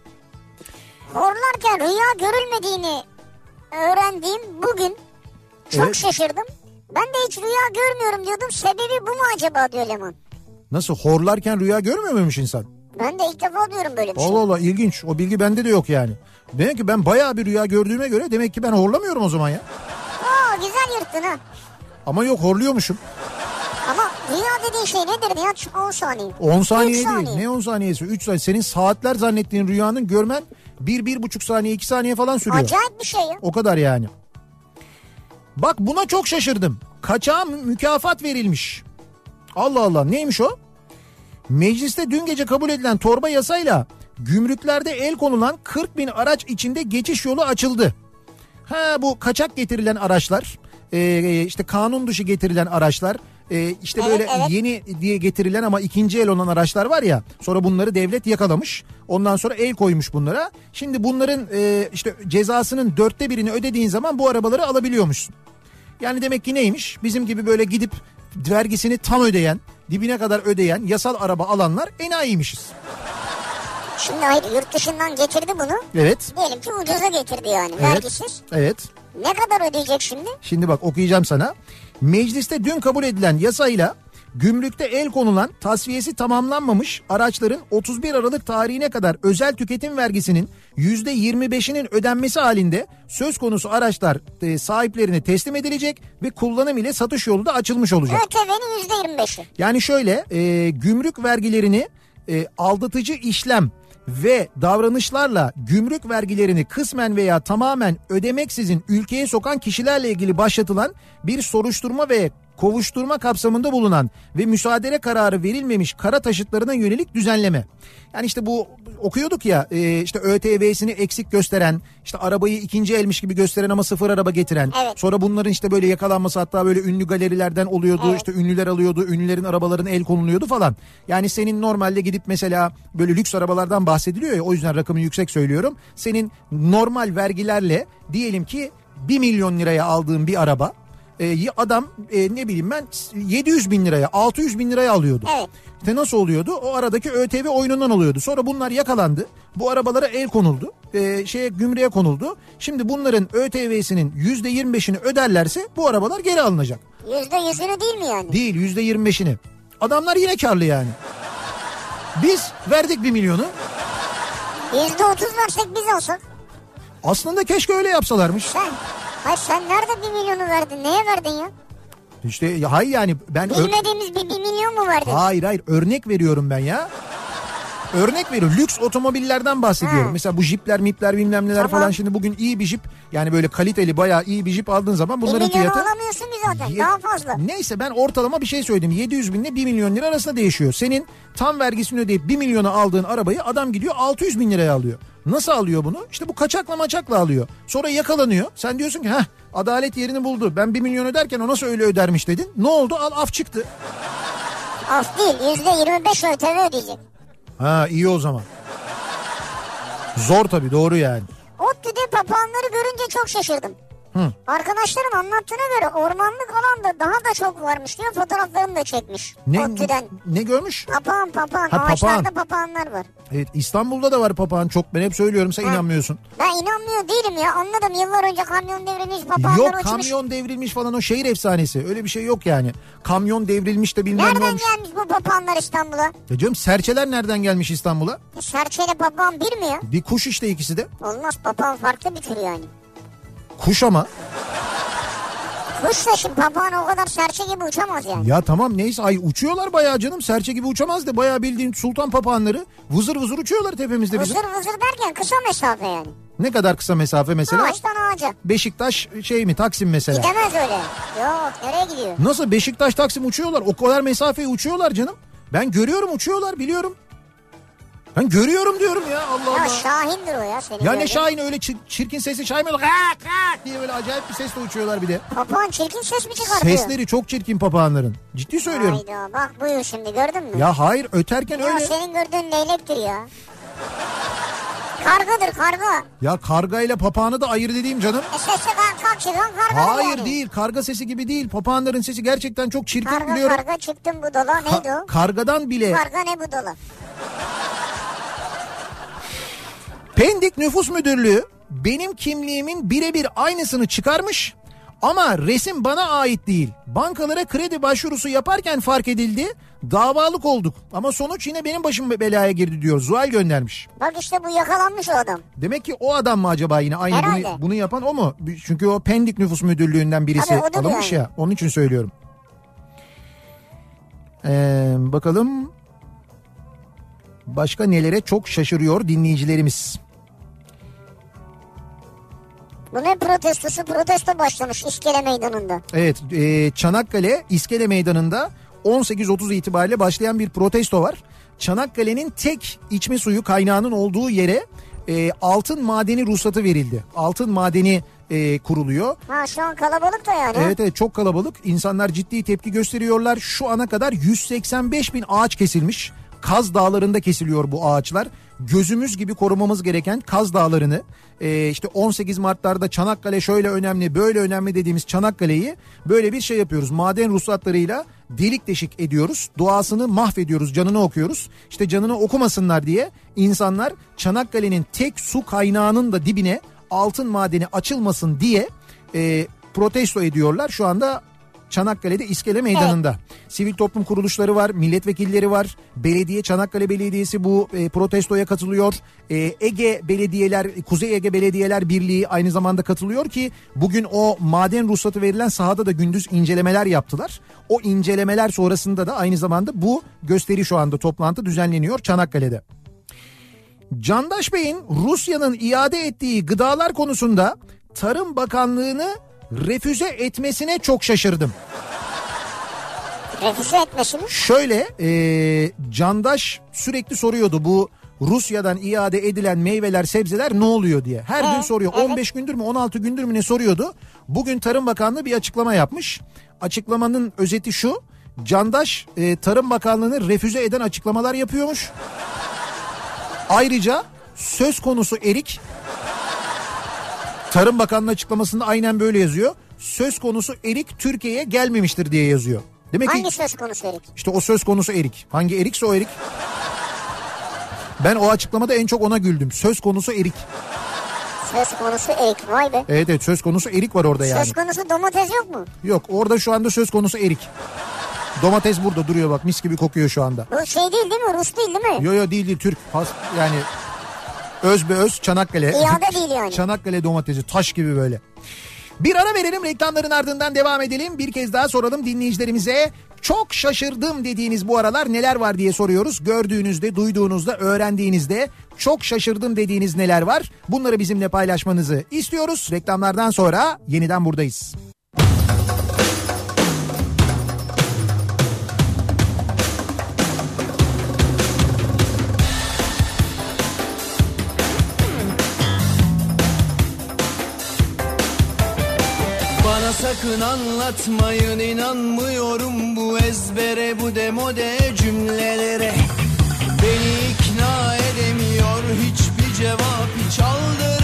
Horlarken rüya görülmediğini öğrendiğim bugün çok Evet. şaşırdım. Ben de hiç rüya görmüyorum diyordum. Sebebi bu mu acaba diyor Leman. Nasıl horlarken rüya görmüyor muymuş insan? Ben de ilk defa diyorum böyle bir şey. Allah Allah ilginç. O bilgi bende de yok yani. Demek ki ben bayağı bir rüya gördüğüme göre demek ki ben horlamıyorum o zaman ya. Aa güzel yırttın ha. Ama yok horluyormuşum. Ama rüya dediğin şey nedir ya? 10 saniye. 10 saniye değil. saniye. Ne 10 saniyesi? 3 saniye. Senin saatler zannettiğin rüyanın görmen 1-1,5 saniye 2 saniye falan sürüyor. Acayip bir şey ya. O kadar yani. Bak buna çok şaşırdım. Kaçağa mü- mükafat verilmiş. Allah Allah neymiş o? Mecliste dün gece kabul edilen torba yasayla gümrüklerde el konulan 40 bin araç içinde geçiş yolu açıldı. Ha bu kaçak getirilen araçlar e, işte kanun dışı getirilen araçlar e, işte Evet, böyle evet. yeni diye getirilen ama ikinci el olan araçlar var ya sonra bunları devlet yakalamış ondan sonra el koymuş bunlara şimdi bunların e, işte cezasının dörtte birini ödediğin zaman bu arabaları alabiliyormuşsun. Yani demek ki neymiş bizim gibi böyle gidip vergisini tam ödeyen dibine kadar ödeyen yasal araba alanlar enayiymişiz. Şimdi hayır yurt dışından getirdi bunu. Evet. Diyelim ki ucuza getirdi yani Evet. vergisiz. Evet. Ne kadar ödeyecek şimdi? Şimdi bak okuyacağım sana. Mecliste dün kabul edilen yasayla gümrükte el konulan tasfiyesi tamamlanmamış araçların 31 Aralık tarihine kadar özel tüketim vergisinin %25'inin ödenmesi halinde söz konusu araçlar e, sahiplerine teslim edilecek ve kullanım ile satış yolu da açılmış olacak. ÖTV'nin %25'i. Yani şöyle e, gümrük vergilerini e, aldatıcı işlem ve davranışlarla gümrük vergilerini kısmen veya tamamen ödemeksizin ülkeye sokan kişilerle ilgili başlatılan bir soruşturma ve kovuşturma kapsamında bulunan ve müsaade kararı verilmemiş kara taşıtlarına yönelik düzenleme. Yani işte bu okuyorduk ya e, işte ÖTV'sini eksik gösteren işte arabayı ikinci elmiş gibi gösteren ama sıfır araba getiren Evet. sonra bunların işte böyle yakalanması hatta böyle ünlü galerilerden oluyordu Evet. işte ünlüler alıyordu ünlülerin arabalarına el konuluyordu falan. Yani senin normalde gidip mesela böyle lüks arabalardan bahsediliyor ya o yüzden rakamı yüksek söylüyorum. Senin normal vergilerle diyelim ki 1 milyon liraya aldığın bir araba e, adam e, ne bileyim ben 700 bin liraya 600 bin liraya alıyordu. Evet. İşte nasıl oluyordu? O aradaki ÖTV oyunundan oluyordu. Sonra bunlar yakalandı. Bu arabalara el konuldu. E, şeye gümrüğe konuldu. Şimdi bunların ÖTV'sinin %25'ini öderlerse bu arabalar geri alınacak. %100'ünü değil mi yani? Değil %25'ini. Adamlar yine karlı yani. Biz verdik bir milyonu. %30 versek biz olsak. Aslında keşke öyle yapsalarmış. Sen, hayır sen nerede bir milyonu verdin? Neye verdin ya? İşte hayır yani ben... Bilmediğimiz bir, bir milyon mu verdin? Hayır hayır örnek veriyorum ben ya. Örnek veriyorum. Lüks otomobillerden bahsediyorum. Ha. Mesela bu jipler, mipler bilmem neler Tamam. falan. Şimdi bugün iyi bir jip yani böyle kaliteli bayağı iyi bir jip aldığın zaman bunların fiyatı... alamıyorsun ki zaten. Ye- Daha fazla. Neyse ben ortalama bir şey söyledim. 700 bin ile 1 milyon lira arasında değişiyor. Senin tam vergisini ödeyip 1 milyona aldığın arabayı adam gidiyor 600 bin liraya alıyor. Nasıl alıyor bunu? İşte bu kaçakla maçakla alıyor. Sonra yakalanıyor. Sen diyorsun ki heh adalet yerini buldu. Ben 1 milyon öderken o nasıl öyle ödermiş dedin. Ne oldu? Al af çıktı. Af değil yüzde yirmi beş ÖTV ödeyecek. Ha iyi o zaman. Zor tabii doğru yani. ODTÜ'de papağanları görünce çok şaşırdım. Hı. Arkadaşlarım anlattığına göre ormanlık alanda daha da çok varmış diyor. Fotoğraflarını da çekmiş. Ne, ODTÜ'den. ne görmüş? Papağan papağan. Ha, Ağaçlarda papağan. papağanlar var. Evet İstanbul'da da var papağan çok. Ben hep söylüyorum sen Ha. inanmıyorsun. Ben inanmıyor değilim ya. Anladım yıllar önce kamyon devrilmiş papağanlar Yok uçmuş. kamyon devrilmiş falan o şehir efsanesi. Öyle bir şey yok yani. Kamyon devrilmiş de bilmem ne Nereden olmuş. gelmiş bu papağanlar İstanbul'a? Ya canım serçeler nereden gelmiş İstanbul'a? Serçeyle papağan bir mi ya? Bir kuş işte ikisi de. Olmaz papağan farklı bir tür yani. Kuş ama. Kuş da şimdi papağan o kadar serçe gibi uçamaz yani. Ya tamam neyse ay uçuyorlar bayağı canım. Serçe gibi uçamaz da bayağı bildiğin sultan papağanları vızır vızır uçuyorlar tepemizde bizim. Vızır vızır derken kısa mesafe yani. Ne kadar kısa mesafe mesela? Ağaçtan ağaca. Beşiktaş şey mi Taksim mesela. Gidemez öyle. Yok nereye gidiyor? Nasıl Beşiktaş Taksim uçuyorlar? O kadar mesafeyi uçuyorlar canım. Ben görüyorum uçuyorlar biliyorum. Ben görüyorum diyorum ya Allah Ya Allah. Şahindir o ya senin Ya ne. Şahin öyle çir- çirkin sesli Şahin böyle "Gak, gak" diye böyle acayip bir sesle uçuyorlar bir de. Papağan çirkin ses mi çıkartıyor? Sesleri çok çirkin papağanların. Ciddi söylüyorum. Hayda bak buyur şimdi gördün mü? Ya hayır öterken Ya öyle. senin gördüğün leylektir ya. Kargadır karga. Ya kargayla papağanı da ayır dediğim canım. E sesi kalk kalk çıkan karga Hayır yani. değil karga sesi gibi değil. Papağanların sesi gerçekten çok çirkin Karga biliyorum. karga çıktım bu dola neydi Ka- o? kargadan bile Karga ne bu dola? Pendik Nüfus Müdürlüğü benim kimliğimin birebir aynısını çıkarmış ama resim bana ait değil. Bankalara kredi başvurusu yaparken fark edildi. Davalık olduk ama sonuç yine benim başım belaya girdi diyor. Zuhal göndermiş. Bak işte bu yakalanmış o adam. Demek ki o adam mı acaba yine aynı bunu, Herhalde. bunu yapan o mu? Çünkü o Pendik Nüfus Müdürlüğü'nden birisi odur alınmış yani. ya. Onun için söylüyorum. Ee, bakalım başka nelere çok şaşırıyor dinleyicilerimiz. Bu ne protestosu? Protesto başlamış İskele Meydanı'nda. Evet e, Çanakkale İskele Meydanı'nda 18.30 itibariyle başlayan bir protesto var. Çanakkale'nin tek içme suyu kaynağının olduğu yere e, altın madeni ruhsatı verildi. Altın madeni e, kuruluyor. Ha şu an kalabalık da yani. Evet evet çok kalabalık. İnsanlar ciddi tepki gösteriyorlar. Şu ana kadar 185 bin ağaç kesilmiş. Kaz Dağları'nda kesiliyor bu ağaçlar. Gözümüz gibi korumamız gereken Kaz Dağları'nı e, işte 18 Mart'larda Çanakkale şöyle önemli böyle önemli dediğimiz Çanakkale'yi böyle bir şey yapıyoruz. Maden ruhsatlarıyla delik deşik ediyoruz. Doğasını mahvediyoruz canını okuyoruz. İşte canını okumasınlar diye insanlar Çanakkale'nin tek su kaynağının da dibine altın madeni açılmasın diye e, protesto ediyorlar. Şu anda Çanakkale'de İskele Meydanı'nda. Sivil toplum kuruluşları var, milletvekilleri var. Belediye, Çanakkale Belediyesi bu e, protestoya katılıyor. E, Ege Belediyeler, Kuzey Ege Belediyeler Birliği aynı zamanda katılıyor ki bugün o maden ruhsatı verilen sahada da gündüz incelemeler yaptılar. O incelemeler sonrasında da aynı zamanda bu gösteri şu anda toplantı düzenleniyor Çanakkale'de. Candaş Bey'in Rusya'nın iade ettiği gıdalar konusunda Tarım Bakanlığı'nı refüze etmesine çok şaşırdım. Refüze etmesi mi? Şöyle e, Candaş sürekli soruyordu bu Rusya'dan iade edilen meyveler sebzeler ne oluyor diye. Her Ee, gün soruyor. evet. 15 gündür mü 16 gündür mü ne soruyordu. Bugün Tarım Bakanlığı bir açıklama yapmış. Açıklamanın özeti şu. Candaş e, Tarım Bakanlığı'nı refüze eden açıklamalar yapıyormuş. Ayrıca söz konusu erik Tarım Bakanlığı açıklamasında aynen böyle yazıyor. Söz konusu erik Türkiye'ye gelmemiştir diye yazıyor. Demek ki Hangi söz konusu Erik? işte o söz konusu erik. Hangi erikse o erik. Ben o açıklamada en çok ona güldüm. Söz konusu erik. Söz konusu Erik vay be. Evet evet söz konusu erik var orada yani. Söz konusu domates yok mu? Yok orada şu anda söz konusu erik. Domates burada duruyor bak mis gibi kokuyor şu anda. Bu şey değil değil mi? Rus değil değil mi? Yo yo değil değil Türk. Has, yani Öz be öz Çanakkale. İade değil yani. Çanakkale domatesi taş gibi böyle. Bir ara verelim reklamların ardından devam edelim. Bir kez daha soralım dinleyicilerimize. Çok şaşırdım dediğiniz bu aralar neler var diye soruyoruz. Gördüğünüzde, duyduğunuzda, öğrendiğinizde çok şaşırdım dediğiniz neler var? Bunları bizimle paylaşmanızı istiyoruz. Reklamlardan sonra yeniden buradayız. Bana sakın anlatmayın inanmıyorum bu ezbere bu demode cümlelere. Beni ikna edemiyor hiçbir cevap hiç aldırmıyorum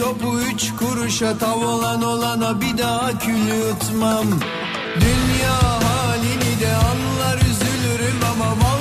topu üç kuruşa tav olan olana bir daha kül yutmam. Dünya halini de anlar üzülürüm ama vallahi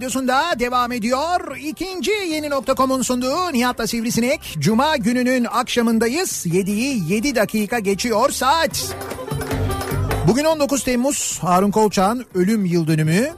radyosunda devam ediyor. İkinci yeni nokta.com'un sunduğu Nihat'la Sivrisinek. Cuma gününün akşamındayız. 7'yi 7 dakika geçiyor saat. Bugün 19 Temmuz Harun Kolçak'ın ölüm yıl dönümü.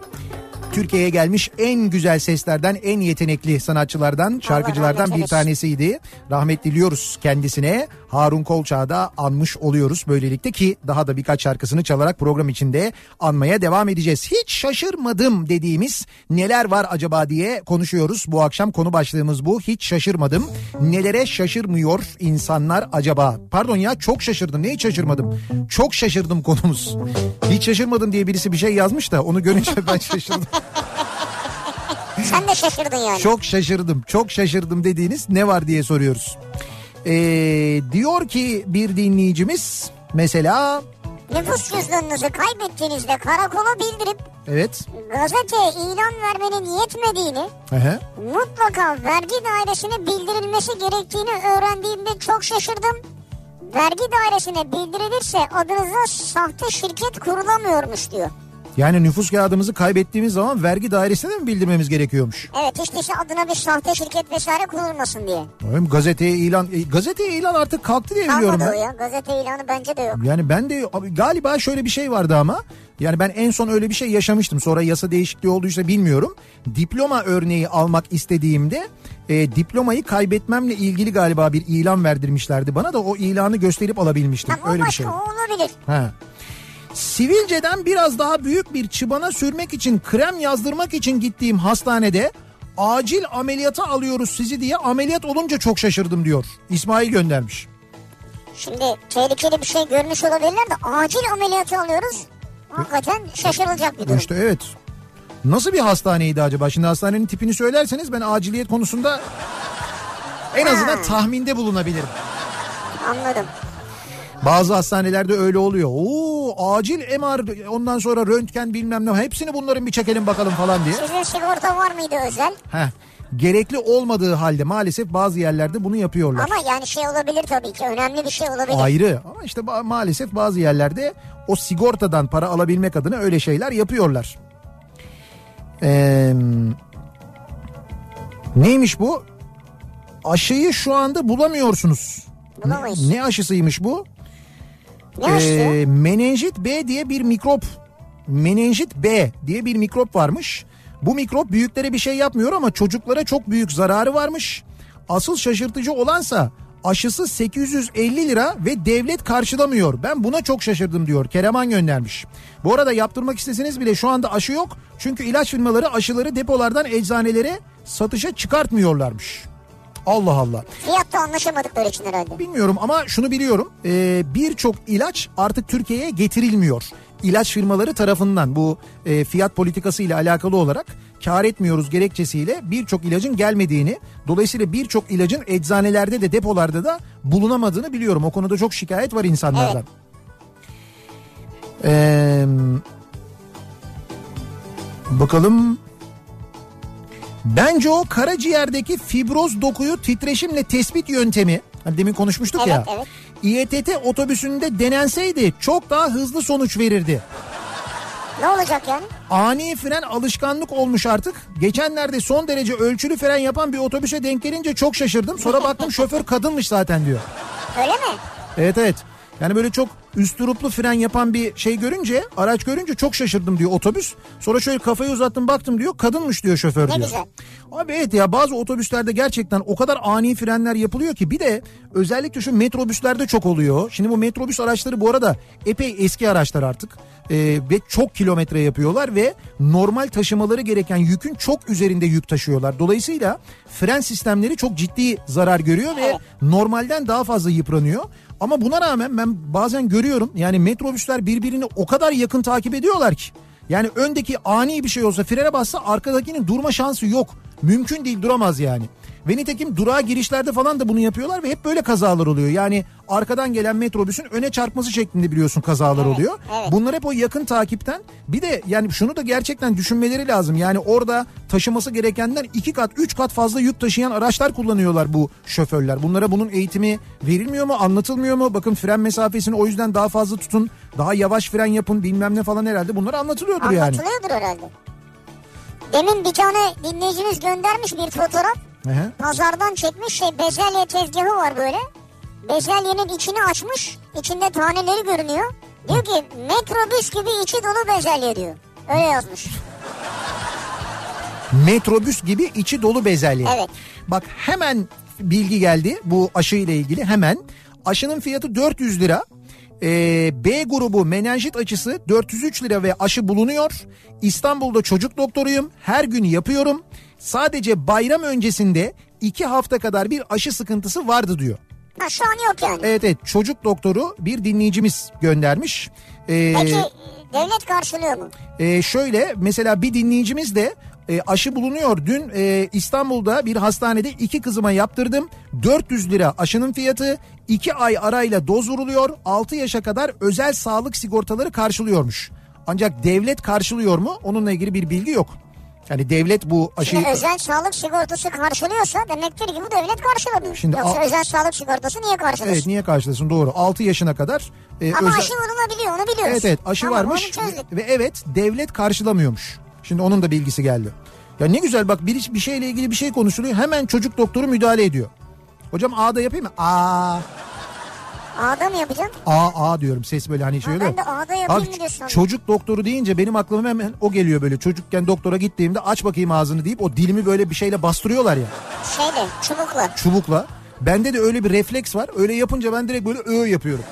Türkiye'ye gelmiş en güzel seslerden, en yetenekli sanatçılardan, şarkıcılardan bir tanesiydi. Rahmet diliyoruz kendisine. Harun Kolçak'ı da anmış oluyoruz böylelikle ki daha da birkaç şarkısını çalarak program içinde anmaya devam edeceğiz. Hiç şaşırmadım dediğimiz neler var acaba diye konuşuyoruz. Bu akşam konu başlığımız bu. Hiç şaşırmadım. Nelere şaşırmıyor insanlar acaba? Pardon ya çok şaşırdım. Ne hiç şaşırmadım? Çok şaşırdım konumuz. Hiç şaşırmadım diye birisi bir şey yazmış da onu görünce ben şaşırdım. Sen de şaşırdın yani. Çok şaşırdım, çok şaşırdım dediğiniz ne var diye soruyoruz. Ee, diyor ki bir dinleyicimiz mesela Nüfus cüzdanınızı kaybettiğinizde karakola bildirip evet gazeteye ilan vermenin yetmediğini Aha. mutlaka vergi dairesine bildirilmesi gerektiğini öğrendiğimde çok şaşırdım. Vergi dairesine bildirilirse adınıza sahte şirket kurulamıyormuş diyor. Yani nüfus kağıdımızı kaybettiğimiz zaman vergi dairesine mi bildirmemiz gerekiyormuş? Evet işte adına bir sahte şirket vesaire kurulmasın diye. Hem gazeteye ilan e, gazeteye ilan artık kalktı diye biliyorum Kalmadı ben. ya gazete ilanı bence de yok. Yani ben de galiba şöyle bir şey vardı ama yani ben en son öyle bir şey yaşamıştım. Sonra yasa değişikliği olduysa bilmiyorum. Diploma örneği almak istediğimde e, diplomayı kaybetmemle ilgili galiba bir ilan verdirmişlerdi bana da o ilanı gösterip alabilmiştim. Tamam öyle bir şey. o olabilir. Ha. Sivilceden biraz daha büyük bir çıbana sürmek için krem yazdırmak için gittiğim hastanede acil ameliyata alıyoruz sizi diye ameliyat olunca çok şaşırdım diyor. İsmail göndermiş. Şimdi tehlikeli bir şey görmüş olabilirler de acil ameliyatı alıyoruz. Hakikaten şaşırılacak bir durum. İşte evet. Nasıl bir hastaneydi acaba? Şimdi hastanenin tipini söylerseniz ben aciliyet konusunda en azından Ha. tahminde bulunabilirim. Anladım. Bazı hastanelerde öyle oluyor. Oo acil MR ondan sonra röntgen bilmem ne hepsini bunların bir çekelim bakalım falan diye. Sizin sigorta var mıydı özel? Heh. Gerekli olmadığı halde maalesef bazı yerlerde bunu yapıyorlar. Ama yani şey olabilir tabii ki önemli bir şey olabilir. Ayrı ama işte ba- maalesef bazı yerlerde o sigortadan para alabilmek adına öyle şeyler yapıyorlar. Ee, neymiş bu? Aşıyı şu anda bulamıyorsunuz. Bulamayız. Ne aşısıymış bu? Ee, menenjit B diye bir mikrop. Menenjit B diye bir mikrop varmış. Bu mikrop büyüklere bir şey yapmıyor ama çocuklara çok büyük zararı varmış. Asıl şaşırtıcı olansa aşısı 850 lira ve devlet karşılamıyor. Ben buna çok şaşırdım diyor. Kereman göndermiş. Bu arada yaptırmak isteseniz bile şu anda aşı yok. Çünkü ilaç firmaları aşıları depolardan eczanelere satışa çıkartmıyorlarmış. Allah Allah. Fiyatta anlaşamadıkları için herhalde. Bilmiyorum ama şunu biliyorum. Ee, Birçok ilaç artık Türkiye'ye getirilmiyor. İlaç firmaları tarafından bu e, fiyat politikası ile alakalı olarak kar etmiyoruz gerekçesiyle birçok ilacın gelmediğini dolayısıyla birçok ilacın eczanelerde de depolarda da bulunamadığını biliyorum. O konuda çok şikayet var insanlardan. Ee, bakalım Bence o karaciğerdeki fibroz dokuyu titreşimle tespit yöntemi hani demin konuşmuştuk Evet, ya. evet. İETT otobüsünde denenseydi çok daha hızlı sonuç verirdi. Ne olacak yani? Ani fren alışkanlık olmuş artık. Geçenlerde son derece ölçülü fren yapan bir otobüse denk gelince çok şaşırdım. Sonra baktım şoför kadınmış zaten diyor. Öyle mi? Evet evet. Yani böyle çok üstüruplu fren yapan bir şey görünce, araç görünce çok şaşırdım diyor otobüs. Sonra şöyle kafayı uzattım baktım diyor, kadınmış diyor şoför Ne diyor. güzel. Abi evet ya bazı otobüslerde gerçekten o kadar ani frenler yapılıyor ki bir de özellikle şu metrobüslerde çok oluyor. Şimdi bu metrobüs araçları bu arada epey eski araçlar artık. Ee, ve çok kilometre yapıyorlar ve normal taşımaları gereken yükün çok üzerinde yük taşıyorlar. Dolayısıyla fren sistemleri çok ciddi zarar görüyor ve normalden daha fazla yıpranıyor. Ama buna rağmen ben bazen görüyorum yani metrobüsler birbirini o kadar yakın takip ediyorlar ki. Yani öndeki ani bir şey olsa frene bassa arkadakinin durma şansı yok. Mümkün değil duramaz yani. Ve nitekim durağa girişlerde falan da bunu yapıyorlar ve hep böyle kazalar oluyor. Yani arkadan gelen metrobüsün öne çarpması şeklinde biliyorsun kazalar Evet, oluyor. evet. Bunlar hep o yakın takipten. Bir de yani şunu da gerçekten düşünmeleri lazım. Yani orada taşıması gerekenden iki kat, üç kat fazla yük taşıyan araçlar kullanıyorlar bu şoförler. Bunlara bunun eğitimi verilmiyor mu, anlatılmıyor mu? Bakın fren mesafesini o yüzden daha fazla tutun, daha yavaş fren yapın bilmem ne falan herhalde. Bunlar anlatılıyordur yani. Anlatılıyordur herhalde. Demin bir tane dinleyicimiz göndermiş bir fotoğraf. Hı hı. Pazardan çekmiş şey bezelye tezgahı var böyle. Bezelyenin içini açmış. içinde taneleri görünüyor. Diyor ki metrobüs gibi içi dolu bezelye diyor. Öyle yazmış. Metrobüs gibi içi dolu bezelye. Evet. Bak hemen bilgi geldi bu aşı ile ilgili hemen. Aşının fiyatı 400 lira. Ee, B grubu menenjit aşısı 403 lira ve aşı bulunuyor. İstanbul'da çocuk doktoruyum. Her gün yapıyorum. Sadece bayram öncesinde 2 hafta kadar bir aşı sıkıntısı vardı diyor. Ha şu an yok yani. Evet evet çocuk doktoru bir dinleyicimiz göndermiş. Ee, Peki devlet karşılıyor mu? ee, şöyle mesela bir dinleyicimiz de E, aşı bulunuyor. Dün e, İstanbul'da bir hastanede iki kızıma yaptırdım. 400 lira aşının fiyatı. 2 ay arayla doz vuruluyor. 6 yaşa kadar özel sağlık sigortaları karşılıyormuş. Ancak devlet karşılıyor mu? Onunla ilgili bir bilgi yok. Yani devlet bu aşıyı... Şimdi özel sağlık sigortası karşılıyorsa demektir ki bu devlet karşılamıyor. Şimdi Yoksa al- özel sağlık sigortası niye karşılasın? Evet niye karşılasın doğru. 6 yaşına kadar e, Ama özel- aşı vurulabiliyor onu biliyoruz. Evet evet aşı Tamam, varmış ve evet devlet karşılamıyormuş. Şimdi onun da bilgisi geldi. Ya ne güzel bak bir, bir şeyle ilgili bir şey konuşuluyor hemen çocuk doktoru müdahale ediyor. Hocam A'da yapayım mı? A A'da mı yapacaksın? A A diyorum ses böyle hani şey oluyor. ben de A'da yapayım Abi, diyorsun? Çocuk doktoru deyince benim aklıma hemen o geliyor böyle. Çocukken doktora gittiğimde aç bakayım ağzını deyip o dilimi böyle bir şeyle bastırıyorlar ya Şeyle çubukla. çubukla. Bende de öyle bir refleks var. Öyle yapınca ben direkt böyle ö yapıyorum.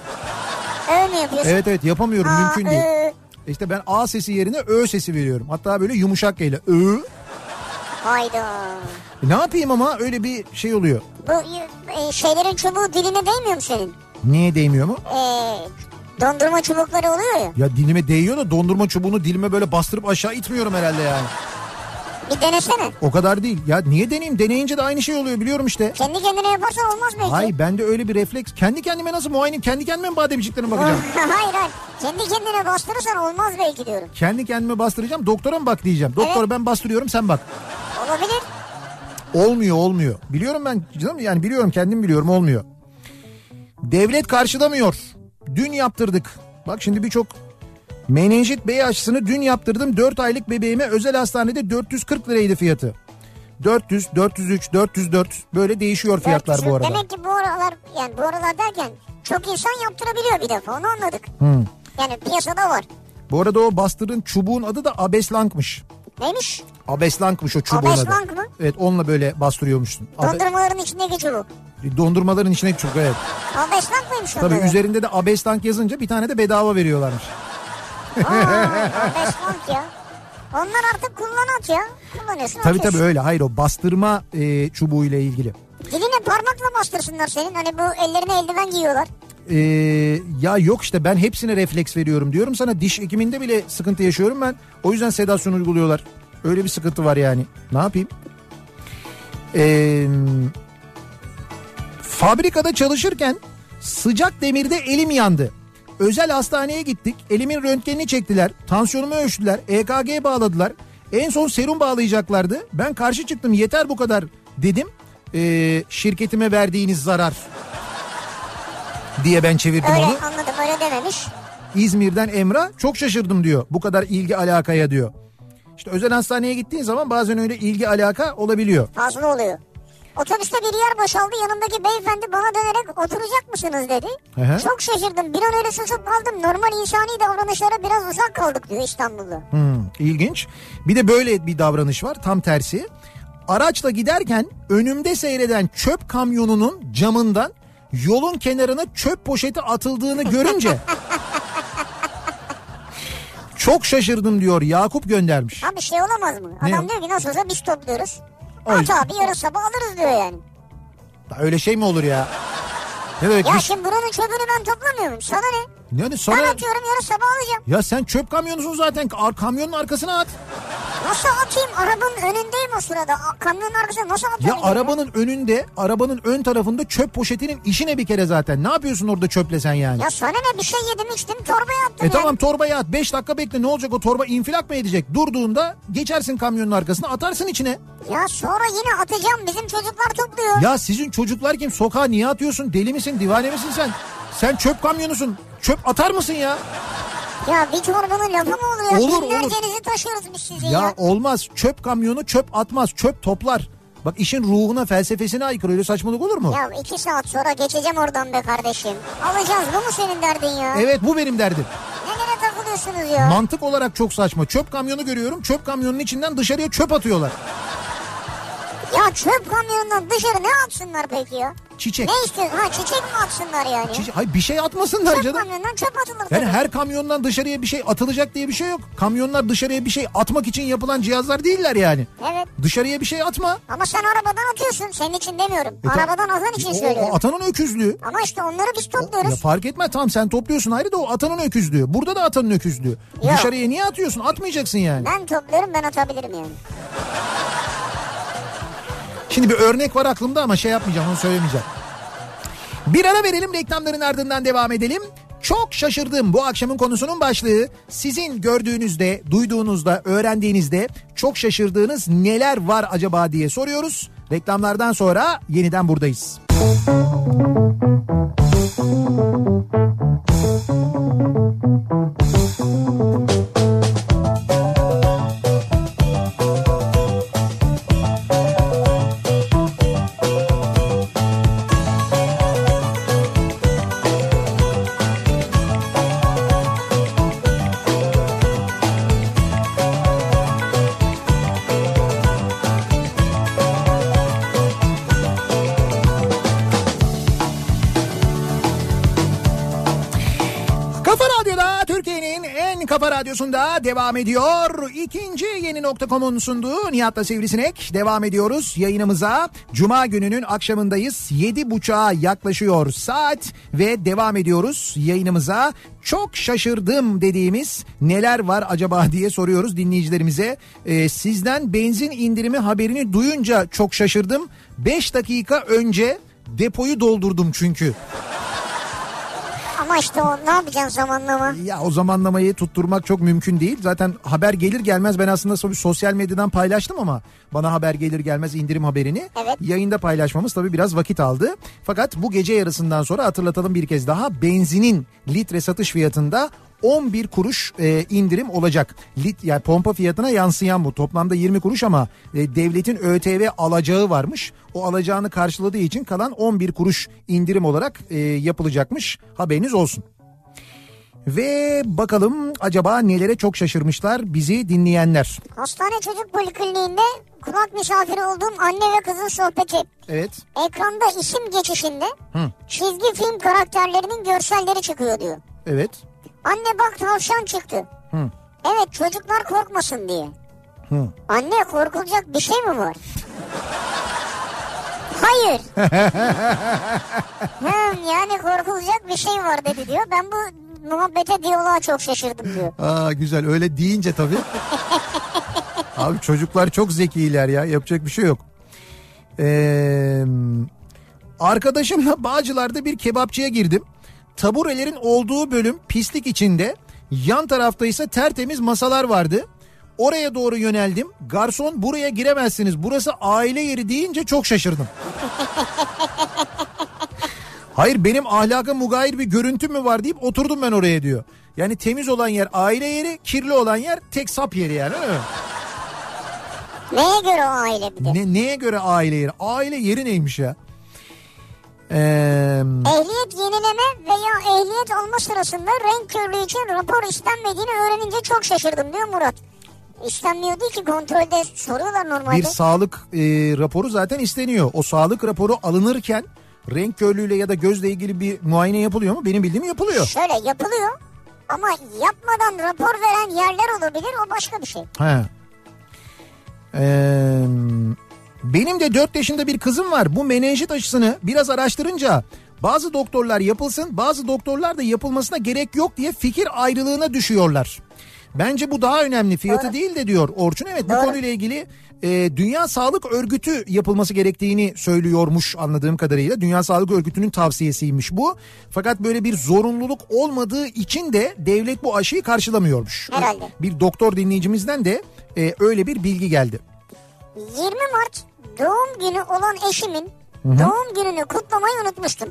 Öyle mi yapıyorsun? Evet evet yapamıyorum Aa, mümkün değil. ı. İşte ben A sesi yerine Ö sesi veriyorum. Hatta böyle yumuşak geyle. Ö. Hayda. E Ne yapayım ama öyle bir şey oluyor. Bu e, şeylerin çubuğu diline değmiyor mu senin? Niye değmiyor mu? E, dondurma çubukları oluyor ya. Ya dilime değiyor da dondurma çubuğunu dilime böyle bastırıp aşağı itmiyorum herhalde yani. Bir denesene. O kadar değil. Ya niye deneyeyim? Deneyince de aynı şey oluyor biliyorum işte. Kendi kendine yaparsan olmaz belki. Ay bende öyle bir refleks. Kendi kendime nasıl muayene? Kendi kendime mi bademciklerine bakacağım? hayır hayır. Kendi kendine bastırırsan olmaz belki diyorum. Kendi kendime bastıracağım. Doktora mı bak diyeceğim. Doktora Evet. ben bastırıyorum sen bak. Olabilir. Olmuyor olmuyor. Biliyorum ben canım yani biliyorum kendim biliyorum olmuyor. Devlet karşılamıyor. Dün yaptırdık. Bak şimdi birçok menenjit B aşısını dün yaptırdım. 4 aylık bebeğime özel hastanede 440 liraydı fiyatı. 400, 403, 404 böyle değişiyor fiyatlar bu arada. Demek ki bu aralar yani bu aralar derken çok insan yaptırabiliyor bir defa onu anladık. Hmm. Yani piyasada var. Bu arada o bastırın çubuğun adı da Abeslank'mış. Neymiş? Abeslank'mış o çubuğun adı. Abeslank mı? Evet onunla böyle bastırıyormuşsun. Abe- Dondurmaların içindeki çubuk. Dondurmaların içine çubuk evet. Abeslank mıymış Tabii onların? üzerinde de Abeslank yazınca bir tane de bedava veriyorlarmış. Abeslank ya. Onlar artık kullanat ya. Kullanıyorsun Tabii atıyorsun. tabii öyle. Hayır o bastırma e, çubuğu ile ilgili. Diline parmakla bastırsınlar senin. Hani bu ellerine eldiven giyiyorlar. E, ya yok işte ben hepsine refleks veriyorum diyorum sana. Diş hekiminde bile sıkıntı yaşıyorum ben. O yüzden sedasyon uyguluyorlar. Öyle bir sıkıntı var yani. Ne yapayım? E, fabrikada çalışırken sıcak demirde elim yandı. Özel hastaneye gittik. Elimin röntgenini çektiler. Tansiyonumu ölçtüler. EKG bağladılar. En son serum bağlayacaklardı. Ben karşı çıktım. Yeter bu kadar dedim. Ee, şirketime verdiğiniz zarar diye ben çevirdim Öyle onu. anladım öyle dememiş. İzmir'den Emrah çok şaşırdım diyor. Bu kadar ilgi alakaya diyor. İşte özel hastaneye gittiğin zaman bazen öyle ilgi alaka olabiliyor. Fazla oluyor. Otobüste bir yer boşaldı yanımdaki beyefendi bana dönerek oturacak mısınız dedi. Hı hı. Çok şaşırdım bir an öyle susup kaldım. Normal insani davranışlara biraz uzak kaldık diyor İstanbul'da. Hmm, ilginç. Bir de böyle bir davranış var tam tersi. Araçla giderken önümde seyreden çöp kamyonunun camından yolun kenarına çöp poşeti atıldığını görünce çok şaşırdım diyor Yakup göndermiş. Abi şey olamaz mı? Adam diyor ki nasıl olsa biz topluyoruz. At abi yarın sabah alırız diyor yani. Öyle şey mi olur ya? Ne demek? Ya şimdi buranın çöpünü ben toplamıyor muyum? Sana ne? Yani Ben sana... atıyorum yarın sabah alacağım. Ya sen çöp kamyonusun zaten. Ar- Kamyonun arkasına at. Nasıl atayım? Arabanın önündeyim o sırada. Kamyonun arkasına nasıl Ya atayım? arabanın önünde, arabanın ön tarafında çöp poşetinin işine bir kere zaten. Ne yapıyorsun orada çöple sen yani? Ya sana ne bir şey yedim içtim torbaya attım E ya. tamam torbaya at. 5 dakika bekle ne olacak o torba infilak mı edecek? Durduğunda geçersin kamyonun arkasına atarsın içine. Ya sonra yine atacağım bizim çocuklar topluyor. Ya sizin çocuklar kim? Sokağa niye atıyorsun? Deli misin? Divane misin sen? Sen çöp kamyonusun. Çöp atar mısın ya? Ya bir torbanın lafı mı olur ya? Olur, Binlercenizi taşıyoruz biz sizi ya. Ya olmaz. Çöp kamyonu çöp atmaz. Çöp toplar. Bak işin ruhuna, felsefesine aykırı. Öyle saçmalık olur mu? Ya iki saat sonra geçeceğim oradan be kardeşim. Alacağız bu mu senin derdin ya? Evet bu benim derdim. Nelere takılıyorsunuz ya? Mantık olarak çok saçma. Çöp kamyonu görüyorum. Çöp kamyonunun içinden dışarıya çöp atıyorlar. ya çöp kamyonundan dışarı ne atsınlar peki ya? Çiçek. Ne istiyorsun? Ha çiçek mi atsınlar yani? Çiçek. Hayır bir şey atmasınlar Çöp canım. kamyondan çöp atılır Yani tabii. her kamyondan dışarıya bir şey atılacak diye bir şey yok. Kamyonlar dışarıya bir şey atmak için yapılan cihazlar değiller yani. Evet. Dışarıya bir şey atma. Ama sen arabadan atıyorsun. Senin için demiyorum. E, arabadan atan için O- söylüyorum. O, atanın öküzlüğü. Ama işte onları biz Ya topluyoruz. fark etmez tamam sen topluyorsun ayrı da o atanın öküzlüğü. Burada da atanın öküzlüğü. Yok. Dışarıya niye atıyorsun? Atmayacaksın yani. Ben topluyorum ben atabilirim yani. Şimdi bir örnek var aklımda ama şey yapmayacağım onu söylemeyeceğim. Bir ara verelim reklamların ardından devam edelim. Çok şaşırdım bu akşamın konusunun başlığı. Sizin gördüğünüzde, duyduğunuzda, öğrendiğinizde çok şaşırdığınız neler var acaba diye soruyoruz. Reklamlardan sonra yeniden buradayız. Kafa radyosunda devam ediyor. İkinci yeni nokta.com'un sunduğu Nihat'la Sivrisinek devam ediyoruz yayınımıza. Cuma gününün akşamındayız. Yedi buçuğa yaklaşıyor saat ve devam ediyoruz yayınımıza. Çok şaşırdım dediğimiz neler var acaba diye soruyoruz dinleyicilerimize. Ee, sizden benzin indirimi haberini duyunca çok şaşırdım. 5 dakika önce depoyu doldurdum çünkü. Ama işte o ne yapacaksın zamanlama? Ya o zamanlamayı tutturmak çok mümkün değil. Zaten haber gelir gelmez ben aslında sosyal medyadan paylaştım ama bana haber gelir gelmez indirim haberini Evet. yayında paylaşmamız tabii biraz vakit aldı. Fakat bu gece yarısından sonra hatırlatalım bir kez daha benzinin litre satış fiyatında 11 kuruş e, indirim olacak. Lit yani pompa fiyatına yansıyan bu. Toplamda 20 kuruş ama e, devletin ÖTV alacağı varmış. O alacağını karşıladığı için kalan 11 kuruş indirim olarak e, yapılacakmış. Haberiniz olsun. Ve bakalım acaba nelere çok şaşırmışlar bizi dinleyenler. Hastane çocuk polikliniğinde kulak misafiri olduğum anne ve kızın sohbeti. Evet. Ekranda isim geçişinde Hı. çizgi film karakterlerinin görselleri çıkıyor diyor. Evet. Anne bak tavşan çıktı. Hı. Evet çocuklar korkmasın diye. Hı. Anne korkulacak bir şey mi var? Hayır. Hı, yani korkulacak bir şey var dedi diyor. Ben bu muhabbete diyaloğa çok şaşırdım diyor. Aa güzel öyle deyince tabii. Abi çocuklar çok zekiler ya yapacak bir şey yok. Ee, arkadaşımla Bağcılar'da bir kebapçıya girdim. Taburelerin olduğu bölüm pislik içinde. Yan tarafta ise tertemiz masalar vardı. Oraya doğru yöneldim. Garson buraya giremezsiniz. Burası aile yeri deyince çok şaşırdım. Hayır benim ahlaka mugayir bir görüntüm mü var deyip oturdum ben oraya diyor. Yani temiz olan yer aile yeri, kirli olan yer tek sap yeri yani öyle mi? Neye göre aile bir de? Ne, neye göre aile yeri? Aile yeri neymiş ya? Ee, Ehliyet yenileme veya ehliyet alma sırasında renk körlüğü için rapor istenmediğini öğrenince çok şaşırdım diyor Murat. İstenmiyor değil ki kontrolde soruyorlar normalde. bir sağlık e, raporu zaten isteniyor. O sağlık raporu alınırken renk körlüğüyle ya da gözle ilgili bir muayene yapılıyor mu? Benim bildiğim yapılıyor. Şöyle yapılıyor ama yapmadan rapor veren yerler olabilir o başka bir şey. He. Ee, benim de 4 yaşında bir kızım var. Bu menenjit aşısını biraz araştırınca bazı doktorlar yapılsın bazı doktorlar da yapılmasına gerek yok diye fikir ayrılığına düşüyorlar. Bence bu daha önemli fiyatı Doğru. değil de diyor Orçun. Evet bu Doğru. konuyla ilgili e, Dünya Sağlık Örgütü yapılması gerektiğini söylüyormuş anladığım kadarıyla. Dünya Sağlık Örgütü'nün tavsiyesiymiş bu. Fakat böyle bir zorunluluk olmadığı için de devlet bu aşıyı karşılamıyormuş. Herhalde. Bir doktor dinleyicimizden de e, öyle bir bilgi geldi. 20 Mart doğum günü olan eşimin doğum gününü kutlamayı unutmuştum.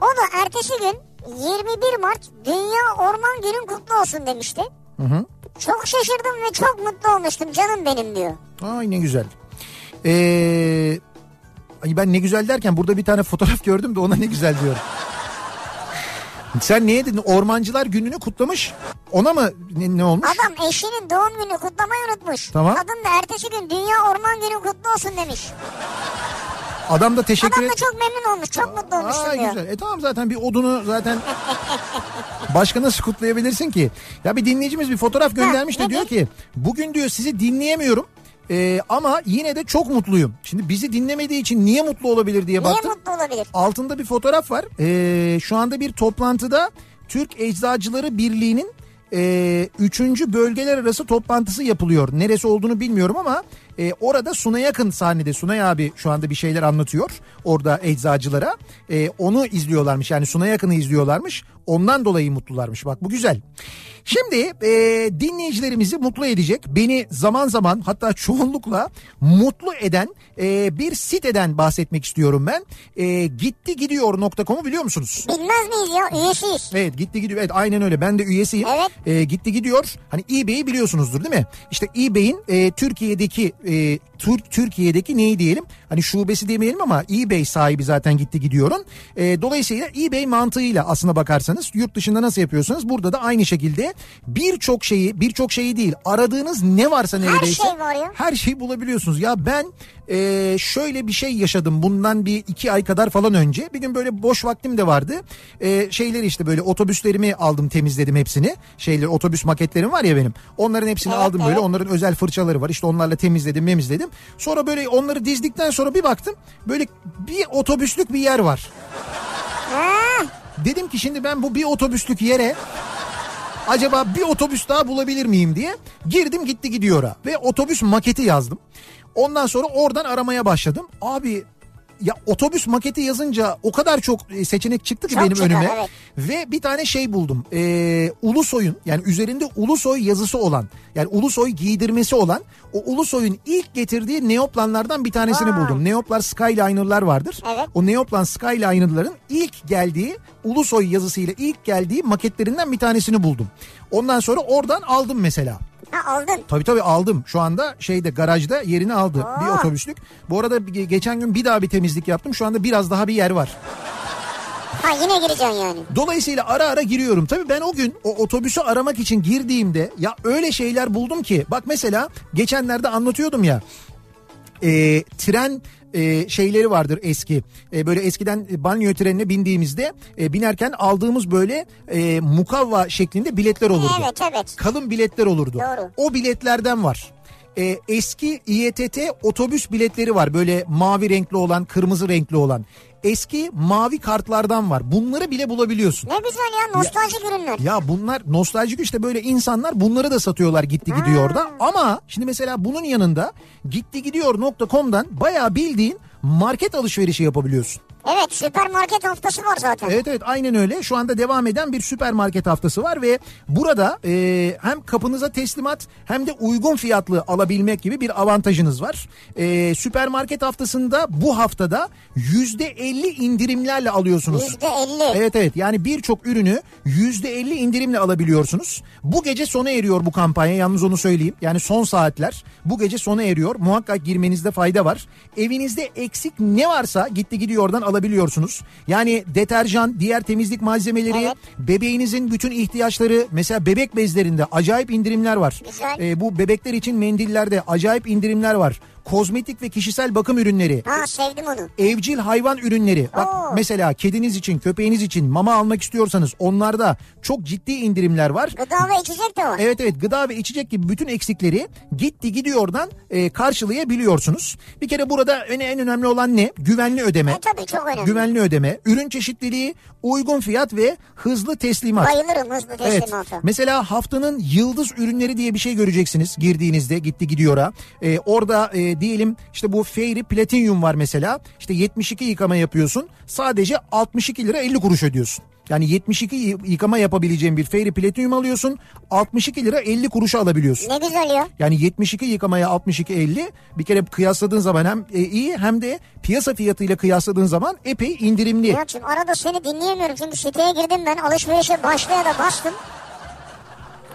O da ertesi gün 21 Mart Dünya Orman Günün kutlu olsun demişti. Çok şaşırdım ve çok mutlu olmuştum canım benim diyor. Ay ne güzel. Ee, ben ne güzel derken burada bir tane fotoğraf gördüm de ona ne güzel diyorum. Sen neye dedin? Ormancılar gününü kutlamış. Ona mı ne, ne olmuş? Adam eşinin doğum günü kutlamayı unutmuş. Tamam. Kadın da ertesi gün Dünya Orman Günü kutlu olsun demiş. Adam da teşekkür Adam da çok memnun olmuş. Çok mutlu olmuşsun Aa, diyor. güzel. E tamam zaten bir odunu zaten başka nasıl kutlayabilirsin ki? Ya bir dinleyicimiz bir fotoğraf göndermiş de nedir? diyor ki bugün diyor sizi dinleyemiyorum. E, ama yine de çok mutluyum. Şimdi bizi dinlemediği için niye mutlu olabilir diye Niye baktım. mutlu olabilir? Altında bir fotoğraf var. Ee, şu anda bir toplantıda Türk Eczacıları Birliği'nin e, üçüncü bölgeler arası toplantısı yapılıyor. Neresi olduğunu bilmiyorum ama e, orada Sunay Yakın sahnede. Sunay abi şu anda bir şeyler anlatıyor orada eczacılara. E, onu izliyorlarmış yani Sunay Yakın'ı izliyorlarmış. Ondan dolayı mutlularmış bak bu güzel. Şimdi e, dinleyicilerimizi mutlu edecek beni zaman zaman hatta çoğunlukla mutlu eden e, bir siteden bahsetmek istiyorum ben. E, gittigidiyor.com'u biliyor musunuz? Bilmez miyiz ya? Üyesiyiz. Evet gitti gidiyor. Evet aynen öyle. Ben de üyesiyim. Evet. Ee, gitti gidiyor. Hani eBay'i biliyorsunuzdur değil mi? İşte eBay'in e, Türkiye'deki e, Tür- Türkiye'deki neyi diyelim? Hani şubesi demeyelim ama eBay sahibi zaten gitti gidiyorun. E, dolayısıyla eBay mantığıyla aslına bakarsanız yurt dışında nasıl yapıyorsanız burada da aynı şekilde birçok şeyi birçok şeyi değil aradığınız ne varsa neredeyse şey var ya. her şeyi bulabiliyorsunuz. Ya ben e, şöyle bir şey yaşadım bundan bir iki ay kadar falan önce. Bir gün böyle boş vaktim de vardı. E, şeyleri işte böyle otobüslerimi aldım temizledim hepsini. Şeyleri otobüs maketlerim var ya benim. Onların hepsini Evet, aldım böyle. evet. Onların özel fırçaları var. İşte onlarla temizledim memizledim. Sonra böyle onları dizdikten sonra bir baktım. Böyle bir otobüslük bir yer var. Ha, Dedim ki şimdi ben bu bir otobüslük yere acaba bir otobüs daha bulabilir miyim diye girdim gitti gidiyor'a ve otobüs maketi yazdım. Ondan sonra oradan aramaya başladım. Abi ya otobüs maketi yazınca o kadar çok e, seçenek çıktı ki Çok benim çıkar, önüme. evet. Ve bir tane şey buldum. Ee, Ulusoy'un yani üzerinde Ulusoy yazısı olan yani Ulusoy giydirmesi olan o Ulusoy'un ilk getirdiği neoplanlardan bir tanesini Vay. buldum. Neoplar Skyliner'lar vardır. Evet. O Neoplan Skyliner'ların ilk geldiği Ulusoy yazısıyla ilk geldiği maketlerinden bir tanesini buldum. Ondan sonra oradan aldım mesela. Ha aldın. Tabii tabii aldım. Şu anda şeyde garajda yerini aldı Aa. bir otobüslük. Bu arada ge- geçen gün bir daha bir temizlik yaptım. Şu anda biraz daha bir yer var. Ha yine gireceksin yani. Dolayısıyla ara ara giriyorum. Tabii ben o gün o otobüsü aramak için girdiğimde ya öyle şeyler buldum ki. Bak mesela geçenlerde anlatıyordum ya. e, tren e, şeyleri vardır eski. E, böyle eskiden banyo trenine bindiğimizde e, binerken aldığımız böyle e, mukavva şeklinde biletler olurdu. Evet evet. Kalın biletler olurdu. Doğru. O biletlerden var. E, eski İETT otobüs biletleri var. Böyle mavi renkli olan, kırmızı renkli olan. Eski mavi kartlardan var. Bunları bile bulabiliyorsun. Ne güzel ya nostaljik ürünler. Ya bunlar nostaljik işte böyle insanlar bunları da satıyorlar gitti gidiyor da. Ama şimdi mesela bunun yanında gittigidiyor.com'dan bayağı bildiğin market alışverişi yapabiliyorsun. Evet süpermarket haftası var zaten. Evet evet aynen öyle. Şu anda devam eden bir süpermarket haftası var ve burada e, hem kapınıza teslimat hem de uygun fiyatlı alabilmek gibi bir avantajınız var. E, süpermarket haftasında bu haftada yüzde elli indirimlerle alıyorsunuz. Yüzde elli. Evet evet yani birçok ürünü yüzde elli indirimle alabiliyorsunuz. Bu gece sona eriyor bu kampanya yalnız onu söyleyeyim. Yani son saatler bu gece sona eriyor. Muhakkak girmenizde fayda var. Evinizde eksik ne varsa gitti gidiyordan alabiliyorsunuz. Yani deterjan, diğer temizlik malzemeleri, Evet. bebeğinizin bütün ihtiyaçları mesela bebek bezlerinde acayip indirimler var. Güzel. Ee, bu bebekler için mendillerde acayip indirimler var. Kozmetik ve kişisel bakım ürünleri, Ha sevdim onu. evcil hayvan ürünleri. Bak Oo. mesela kediniz için, köpeğiniz için mama almak istiyorsanız onlarda çok ciddi indirimler var. Gıda ve içecek de var. Evet evet gıda ve içecek gibi bütün eksikleri gitti gidiyordan e, karşılayabiliyorsunuz. Bir kere burada en, en önemli olan ne? Güvenli ödeme. E tabii çok önemli. Güvenli ödeme, ürün çeşitliliği, uygun fiyat ve hızlı teslimat. Bayılırım hızlı Evet. teslimata. Mesela haftanın yıldız ürünleri diye bir şey göreceksiniz girdiğinizde gitti gidiyora. Ee, orada e, diyelim işte bu Fairy Platinum var mesela. İşte 72 yıkama yapıyorsun. Sadece 62 lira 50 kuruş ödüyorsun. Yani 72 y- yıkama yapabileceğin bir Fairy Platinum alıyorsun. 62 lira 50 kuruşa alabiliyorsun. Ne güzel ya. Yani 72 yıkamaya 62 50 bir kere kıyasladığın zaman hem e, iyi hem de piyasa fiyatıyla kıyasladığın zaman epey indirimli. Nihat'cığım arada seni dinleyemiyorum çünkü siteye girdim ben alışverişe başlaya da bastım.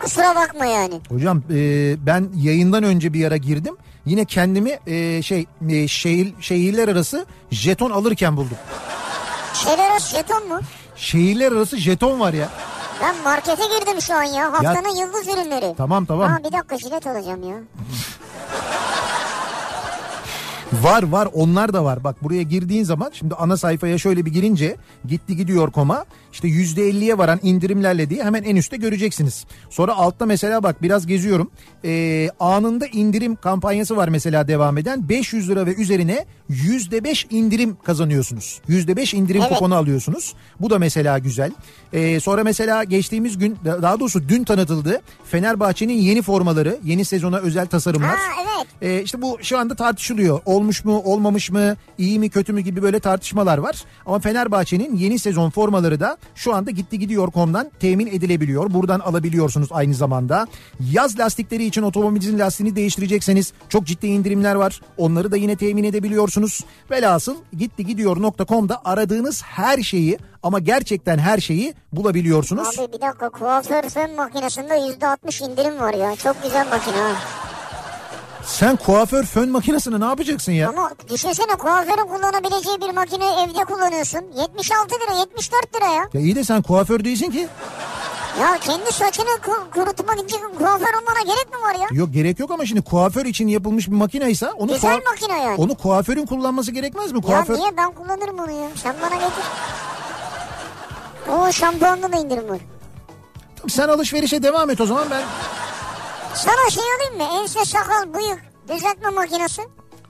Kusura bakma yani. Hocam e, ben yayından önce bir ara girdim. Yine kendimi e, şey e, şehir şehirler arası jeton alırken buldum. Şeleros jeton mu? Şehirler arası jeton var ya. Ben markete girdim şu an ya. Haftanın yıldız ürünleri. Tamam tamam. Ha bir dakika jilet alacağım ya. Var var onlar da var. Bak buraya girdiğin zaman şimdi ana sayfaya şöyle bir girince gitti gidiyor koma işte %50'ye varan indirimlerle diye hemen en üstte göreceksiniz. Sonra altta mesela bak biraz geziyorum. Ee, anında indirim kampanyası var mesela devam eden. 500 lira ve üzerine %5 indirim kazanıyorsunuz. %5 indirim Evet. kuponu alıyorsunuz. Bu da mesela güzel. Ee, sonra mesela geçtiğimiz gün daha doğrusu dün tanıtıldı. Fenerbahçe'nin yeni formaları, yeni sezona özel tasarımlar. Ha evet. Ee, işte bu şu anda tartışılıyor. Olmuş mu, olmamış mı, iyi mi, kötü mü gibi böyle tartışmalar var. Ama Fenerbahçe'nin yeni sezon formaları da şu anda gitti gidiyor.com'dan temin edilebiliyor. Buradan alabiliyorsunuz aynı zamanda. Yaz lastikleri için otomobilinizin lastiğini değiştirecekseniz çok ciddi indirimler var. Onları da yine temin edebiliyorsunuz. Velhasıl gitti gidiyor.com'da aradığınız her şeyi ama gerçekten her şeyi bulabiliyorsunuz. Abi bir dakika kuaför fön makinesinde %60 indirim var ya. Çok güzel makine. Sen kuaför fön makinesini ne yapacaksın ya? Ama düşünsene kuaförün kullanabileceği bir makineyi evde kullanıyorsun. 76 lira 74 lira ya. Ya iyi de sen kuaför değilsin ki. Ya kendi saçını ku- kurutmak için kuaför olmana gerek mi var ya? Yok gerek yok ama şimdi kuaför için yapılmış bir makineyse onu Güzel kuaf- makine yani. onu kuaförün kullanması gerekmez mi? Ya Kuaför niye ben kullanırım onu ya? Sen bana getir. O şampuanda da indirim var. sen alışverişe devam et o zaman ben Sana şey alayım mı? Ense sakal bıyık düzeltme makinesi.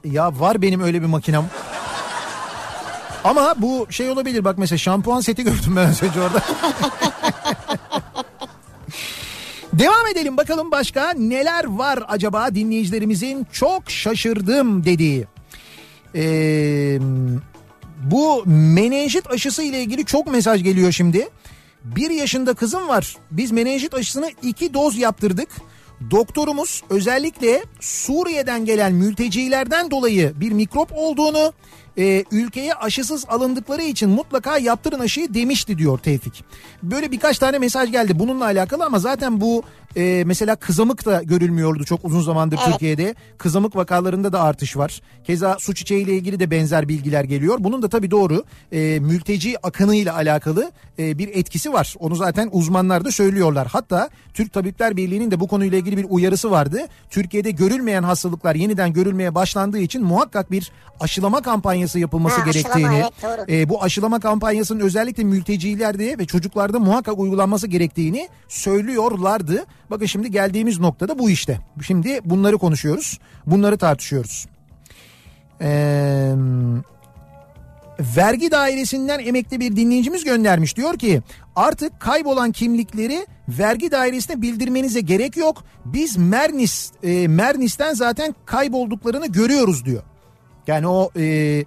ya var benim öyle bir makinem. Ama bu şey olabilir bak mesela şampuan seti gördüm ben az önce orada. Devam edelim bakalım başka neler var acaba dinleyicilerimizin çok şaşırdım dediği. Ee, bu menenjit aşısı ile ilgili çok mesaj geliyor şimdi. Bir yaşında kızım var. Biz menenjit aşısını iki doz yaptırdık. Doktorumuz özellikle Suriye'den gelen mültecilerden dolayı bir mikrop olduğunu e, ülkeye aşısız alındıkları için mutlaka yaptırın aşıyı demişti diyor Tevfik. Böyle birkaç tane mesaj geldi bununla alakalı ama zaten bu e, mesela kızamık da görülmüyordu çok uzun zamandır Evet. Türkiye'de. Kızamık vakalarında da artış var. Keza su çiçeği ile ilgili de benzer bilgiler geliyor. Bunun da tabii doğru e, mülteci akınıyla alakalı e, bir etkisi var. Onu zaten uzmanlar da söylüyorlar. Hatta Türk Tabipler Birliği'nin de bu konuyla ilgili bir uyarısı vardı. Türkiye'de görülmeyen hastalıklar yeniden görülmeye başlandığı için muhakkak bir aşılama kampanyası yapılması Ha, aşılama, gerektiğini, evet, doğru. e, bu aşılama kampanyasının özellikle mültecilerde ve çocuklarda muhakkak uygulanması gerektiğini söylüyorlardı. Bakın şimdi geldiğimiz noktada bu işte. Şimdi bunları konuşuyoruz, bunları tartışıyoruz. Eee... Vergi dairesinden emekli bir dinleyicimiz göndermiş. Diyor ki artık kaybolan kimlikleri vergi dairesine bildirmenize gerek yok. Biz Mernis e, Mernis'ten zaten kaybolduklarını görüyoruz diyor. Yani o e,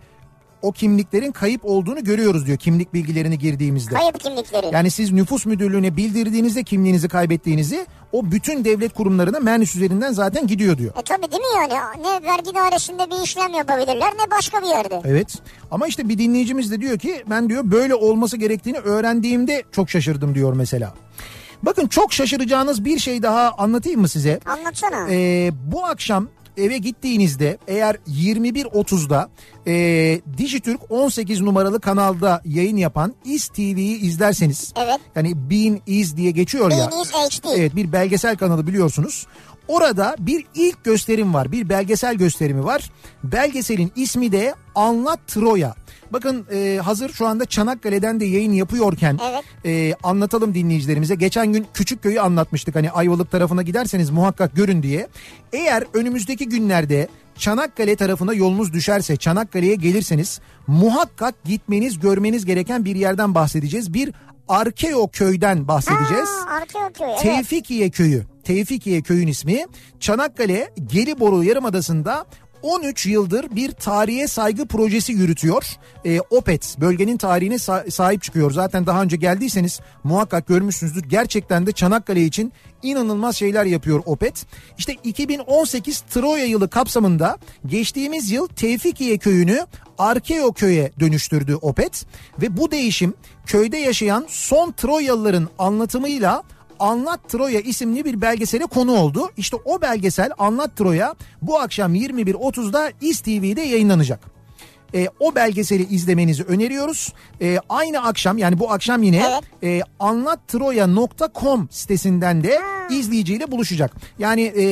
o kimliklerin kayıp olduğunu görüyoruz diyor kimlik bilgilerini girdiğimizde. Kayıp kimlikleri. Yani siz nüfus müdürlüğüne bildirdiğinizde kimliğinizi kaybettiğinizi o bütün devlet kurumlarına Mernis üzerinden zaten gidiyor diyor. E tabi değil mi yani? Ne vergi dairesinde bir işlem yapabilirler ne başka bir yerde. Evet ama işte bir dinleyicimiz de diyor ki ben diyor böyle olması gerektiğini öğrendiğimde çok şaşırdım diyor mesela. Bakın çok şaşıracağınız bir şey daha anlatayım mı size? Anlatsana. Ee, bu akşam eve gittiğinizde eğer 21.30'da e, Dijitürk 18 numaralı kanalda yayın yapan İz TV'yi izlerseniz Evet. yani Bean Is diye geçiyor ya. Bean Is HD. Evet bir belgesel kanalı biliyorsunuz. Orada bir ilk gösterim var. Bir belgesel gösterimi var. Belgeselin ismi de Anlat Troya. Bakın e, hazır şu anda Çanakkale'den de yayın yapıyorken Evet. e, anlatalım dinleyicilerimize. Geçen gün Küçükköy'ü anlatmıştık. Hani Ayvalık tarafına giderseniz muhakkak görün diye. Eğer önümüzdeki günlerde Çanakkale tarafına yolunuz düşerse Çanakkale'ye gelirseniz muhakkak gitmeniz görmeniz gereken bir yerden bahsedeceğiz. Bir Arkeo köyden bahsedeceğiz. Aa, Arkeoköy evet. Tevfikiye köyü. Tevfikiye köyün ismi. Çanakkale Gelibolu Yarımadası'nda 13 yıldır bir tarihe saygı projesi yürütüyor. Ee, OPET bölgenin tarihine sa- sahip çıkıyor. Zaten daha önce geldiyseniz muhakkak görmüşsünüzdür. Gerçekten de Çanakkale için inanılmaz şeyler yapıyor OPET. İşte 2018 Troya yılı kapsamında geçtiğimiz yıl Tevfikiye köyünü Arkeo köye dönüştürdü OPET ve bu değişim köyde yaşayan son Troyalıların anlatımıyla Anlat Troya isimli bir belgesele konu oldu. İşte o belgesel Anlat Troya bu akşam 21.30'da İz TV'de yayınlanacak. E, o belgeseli izlemenizi öneriyoruz. E, aynı akşam yani bu akşam yine e, anlattroya.com sitesinden de izleyiciyle buluşacak. Yani e,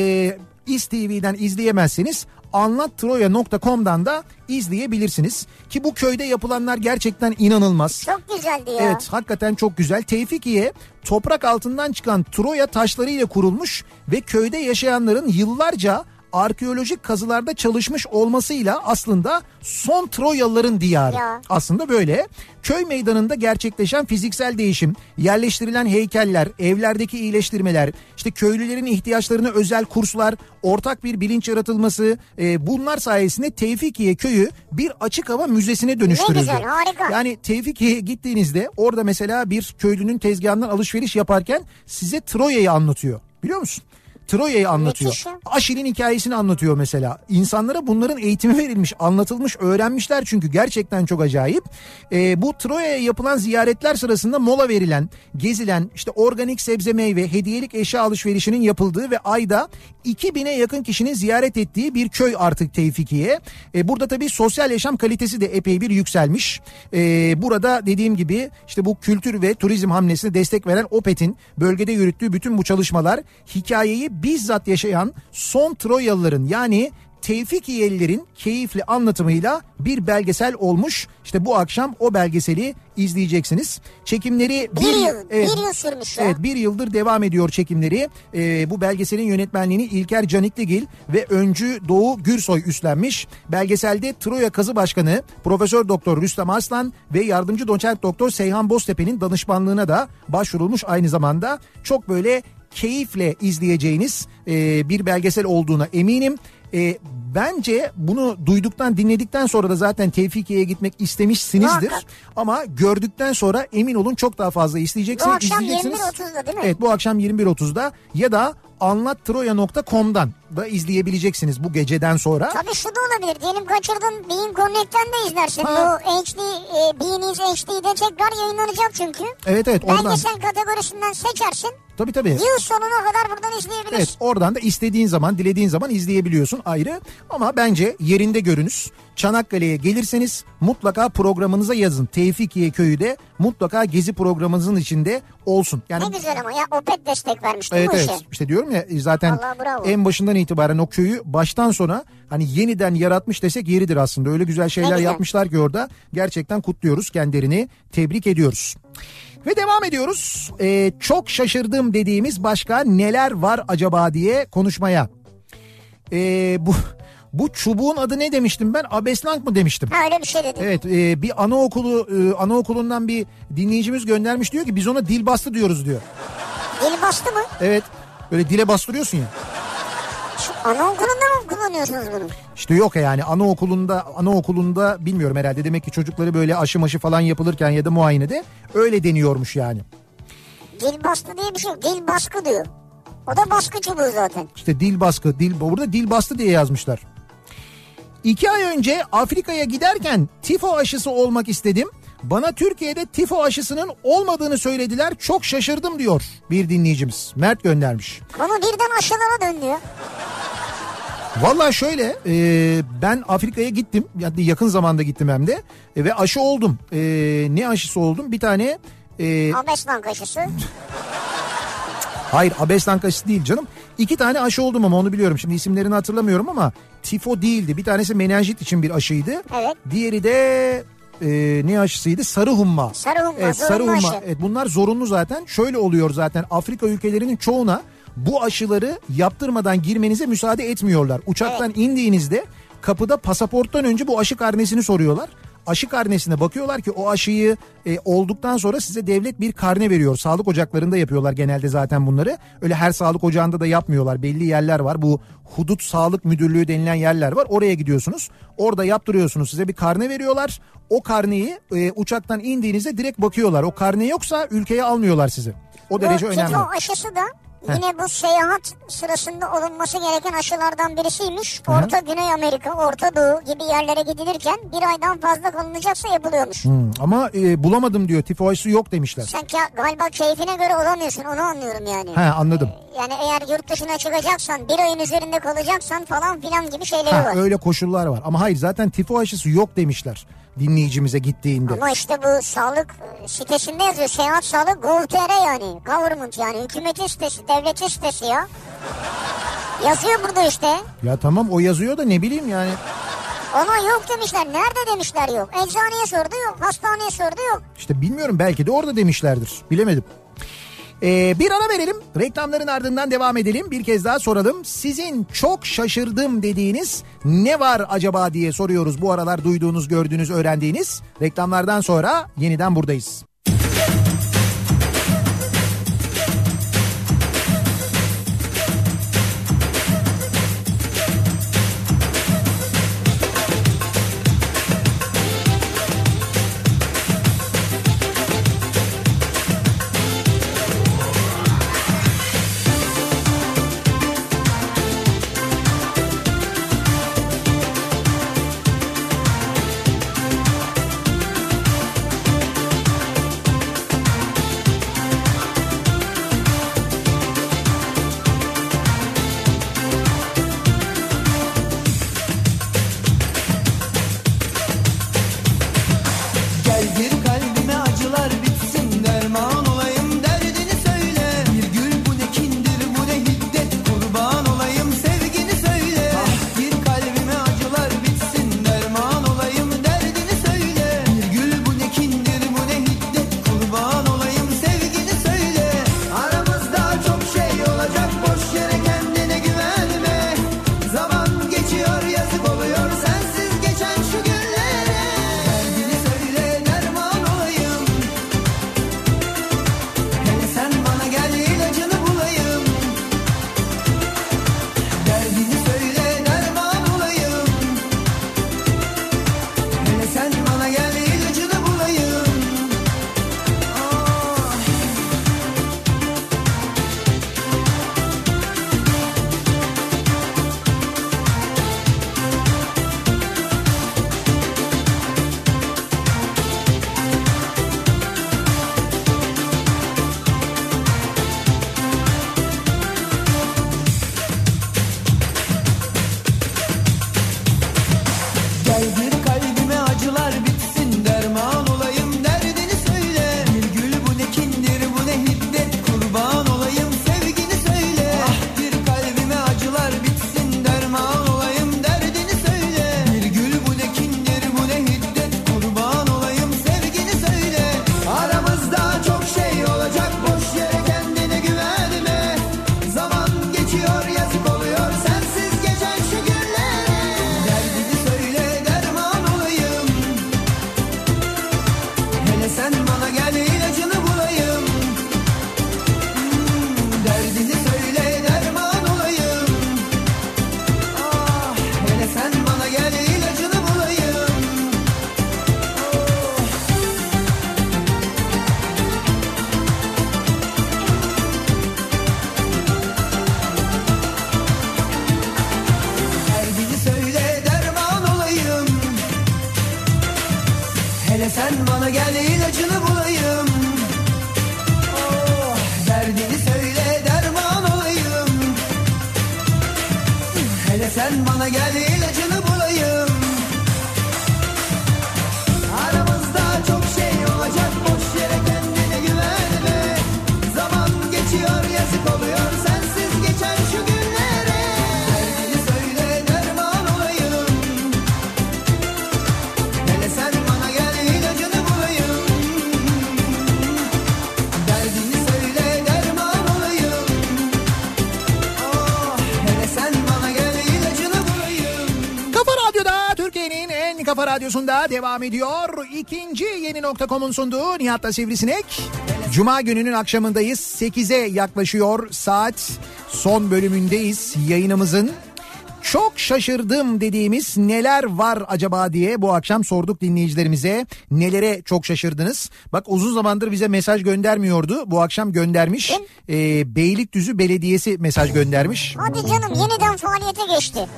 İz TV'den izleyemezseniz anlattroya.com'dan da izleyebilirsiniz. Ki bu köyde yapılanlar gerçekten inanılmaz. Çok güzeldi ya. Evet hakikaten çok güzel. Tevfikiye toprak altından çıkan Troya taşlarıyla kurulmuş ve köyde yaşayanların yıllarca arkeolojik kazılarda çalışmış olmasıyla aslında son Troyalıların diyarı. Ya. Aslında böyle. Köy meydanında gerçekleşen fiziksel değişim, yerleştirilen heykeller, evlerdeki iyileştirmeler, işte köylülerin ihtiyaçlarına özel kurslar, ortak bir bilinç yaratılması e, bunlar sayesinde Tevfikiye köyü bir açık hava müzesine dönüştürüldü. güzel, harika. Yani Tevfikiye'ye gittiğinizde orada mesela bir köylünün tezgahından alışveriş yaparken size Troya'yı anlatıyor. Biliyor musun? Troya'yı anlatıyor. Aşil'in hikayesini anlatıyor mesela. İnsanlara bunların eğitimi verilmiş, anlatılmış, öğrenmişler çünkü gerçekten çok acayip. Ee, bu Troya'ya yapılan ziyaretler sırasında mola verilen, gezilen, işte organik sebze meyve, hediyelik eşya alışverişinin yapıldığı ve ayda 2000'e yakın kişinin ziyaret ettiği bir köy artık Tevfikiye. Ee, burada tabii sosyal yaşam kalitesi de epey bir yükselmiş. Ee, burada dediğim gibi işte bu kültür ve turizm hamlesine destek veren OPET'in bölgede yürüttüğü bütün bu çalışmalar hikayeyi bizzat yaşayan son Troyalıların yani Tevfikiyelilerin keyifli anlatımıyla bir belgesel olmuş. İşte bu akşam o belgeseli izleyeceksiniz. Çekimleri Bir yıl, bir yıl sürmüş ya. Evet bir yıldır devam ediyor çekimleri. Ee, bu belgeselin yönetmenliğini İlker Canikligil ve öncü Doğu Gürsoy üstlenmiş. Belgeselde Troya Kazı Başkanı Profesör Doktor Rüstem Arslan ve yardımcı doçent doktor Seyhan Boztepe'nin danışmanlığına da başvurulmuş aynı zamanda. Çok böyle keyifle izleyeceğiniz e, bir belgesel olduğuna eminim. E, bence bunu duyduktan dinledikten sonra da zaten Tevfikiye'ye gitmek istemişsinizdir. Muhakkak. Ama gördükten sonra emin olun çok daha fazla Bu isteyeceksiniz. akşam izleyeceksiniz. 21.30'da değil mi? Evet bu akşam 21.30'da ya da anlattroya.com'dan da izleyebileceksiniz bu geceden sonra. Tabii şu da olabilir. Diyelim kaçırdın Bean Connect'ten de izlersin. Ha. Bu HD, e, Bean'iz HD'de tekrar yayınlanacak çünkü. Evet evet oradan. Belgesel kategorisinden seçersin. Tabii tabii. Yıl sonuna kadar buradan izleyebilirsin. Evet oradan da istediğin zaman dilediğin zaman izleyebiliyorsun ayrı. Ama bence yerinde görünüz. Çanakkale'ye gelirseniz mutlaka programınıza yazın. Tevfikiye köyü de mutlaka gezi programınızın içinde olsun. Yani Ne güzel ama ya Opet destek vermiş değil Evet mi evet işe? işte diyorum ya e, zaten en başından itibaren o köyü baştan sona hani yeniden yaratmış desek yeridir aslında. Öyle güzel şeyler güzel. yapmışlar ki orada gerçekten kutluyoruz kendilerini tebrik ediyoruz. Ve devam ediyoruz. Ee, çok şaşırdım dediğimiz başka neler var acaba diye konuşmaya. Ee, bu bu çubuğun adı ne demiştim ben? Abeslank mı demiştim? Ha öyle bir şey dedin. Evet e, bir anaokulu e, anaokulundan bir dinleyicimiz göndermiş diyor ki biz ona dil bastı diyoruz diyor. Dil bastı mı? Evet böyle dile bastırıyorsun ya. Anaokulunda mı kullanıyorsunuz bunu? İşte yok yani anaokulunda anaokulunda bilmiyorum herhalde demek ki çocukları böyle aşı maşı falan yapılırken ya da muayenede öyle deniyormuş yani. Dil bastı diye bir şey yok. Dil baskı diyor. O da baskı çubuğu zaten. İşte dil baskı dil burada dil bastı diye yazmışlar. İki ay önce Afrika'ya giderken tifo aşısı olmak istedim. Bana Türkiye'de tifo aşısının olmadığını söylediler. Çok şaşırdım diyor bir dinleyicimiz. Mert göndermiş. Konu birden aşılara döndü ya. Valla şöyle e, ben Afrika'ya gittim. Yani yakın zamanda gittim hem de. E, ve aşı oldum. E, ne aşısı oldum? Bir tane e, Abeslank aşısı. Hayır Abeslank aşısı değil canım. İki tane aşı oldum ama onu biliyorum. Şimdi isimlerini hatırlamıyorum ama tifo değildi. Bir tanesi menenjit için bir aşıydı. Evet. Diğeri de e, ne aşısıydı? Sarı humma. Sarı humma, Evet, sarı humma. aşı. Evet, bunlar zorunlu zaten. Şöyle oluyor zaten Afrika ülkelerinin çoğuna bu aşıları yaptırmadan girmenize müsaade etmiyorlar. Uçaktan indiğinizde kapıda pasaporttan önce bu aşı karnesini soruyorlar. Aşı karnesine bakıyorlar ki o aşıyı e, olduktan sonra size devlet bir karne veriyor. Sağlık ocaklarında yapıyorlar genelde zaten bunları. Öyle her sağlık ocağında da yapmıyorlar. Belli yerler var. Bu hudut sağlık müdürlüğü denilen yerler var. Oraya gidiyorsunuz. Orada yaptırıyorsunuz. Size bir karne veriyorlar. O karneyi e, uçaktan indiğinizde direkt bakıyorlar. O karne yoksa ülkeye almıyorlar sizi. O derece bu önemli. tifo aşısı da yine bu seyahat sırasında olunması gereken aşılardan birisiymiş. Orta Güney Amerika, Orta Doğu gibi yerlere gidilirken bir aydan fazla kalınacaksa yapılıyormuş. Hmm, ama e, bulamadım diyor. Tifo aşısı yok demişler. Sen ka- galiba keyfine göre olamıyorsun onu anlıyorum yani. He anladım. Yani eğer yurt dışına çıkacaksan bir ayın üzerinde kalacaksan falan filan gibi şeyleri Ha, var. öyle koşullar var. Ama hayır zaten tifo aşısı yok demişler dinleyicimize gittiğinde. Ama işte bu sağlık sitesinde yazıyor. Seyahat sağlık gov.tr yani. Government yani. Hükümetin sitesi, devletin sitesi ya. Yazıyor burada işte. Ya tamam o yazıyor da ne bileyim yani. Ona yok demişler. Nerede demişler yok. Eczaneye sordu yok. Hastaneye sordu yok. İşte bilmiyorum belki de orada demişlerdir. Bilemedim. Ee, bir ara verelim. Reklamların ardından devam edelim. Bir kez daha soralım. Sizin çok şaşırdım dediğiniz ne var acaba diye soruyoruz. Bu aralar duyduğunuz, gördüğünüz, öğrendiğiniz. Reklamlardan sonra yeniden buradayız. Radyosunda devam ediyor. İkinci yeni nokta.com'un sunduğu Nihat'la Sivrisinek. Cuma gününün akşamındayız. 8'e yaklaşıyor saat. Son bölümündeyiz yayınımızın. Çok şaşırdım dediğimiz neler var acaba diye bu akşam sorduk dinleyicilerimize. Nelere çok şaşırdınız? Bak uzun zamandır bize mesaj göndermiyordu. Bu akşam göndermiş. Ee, Beylikdüzü Belediyesi mesaj göndermiş. Hadi canım yeniden faaliyete geçti.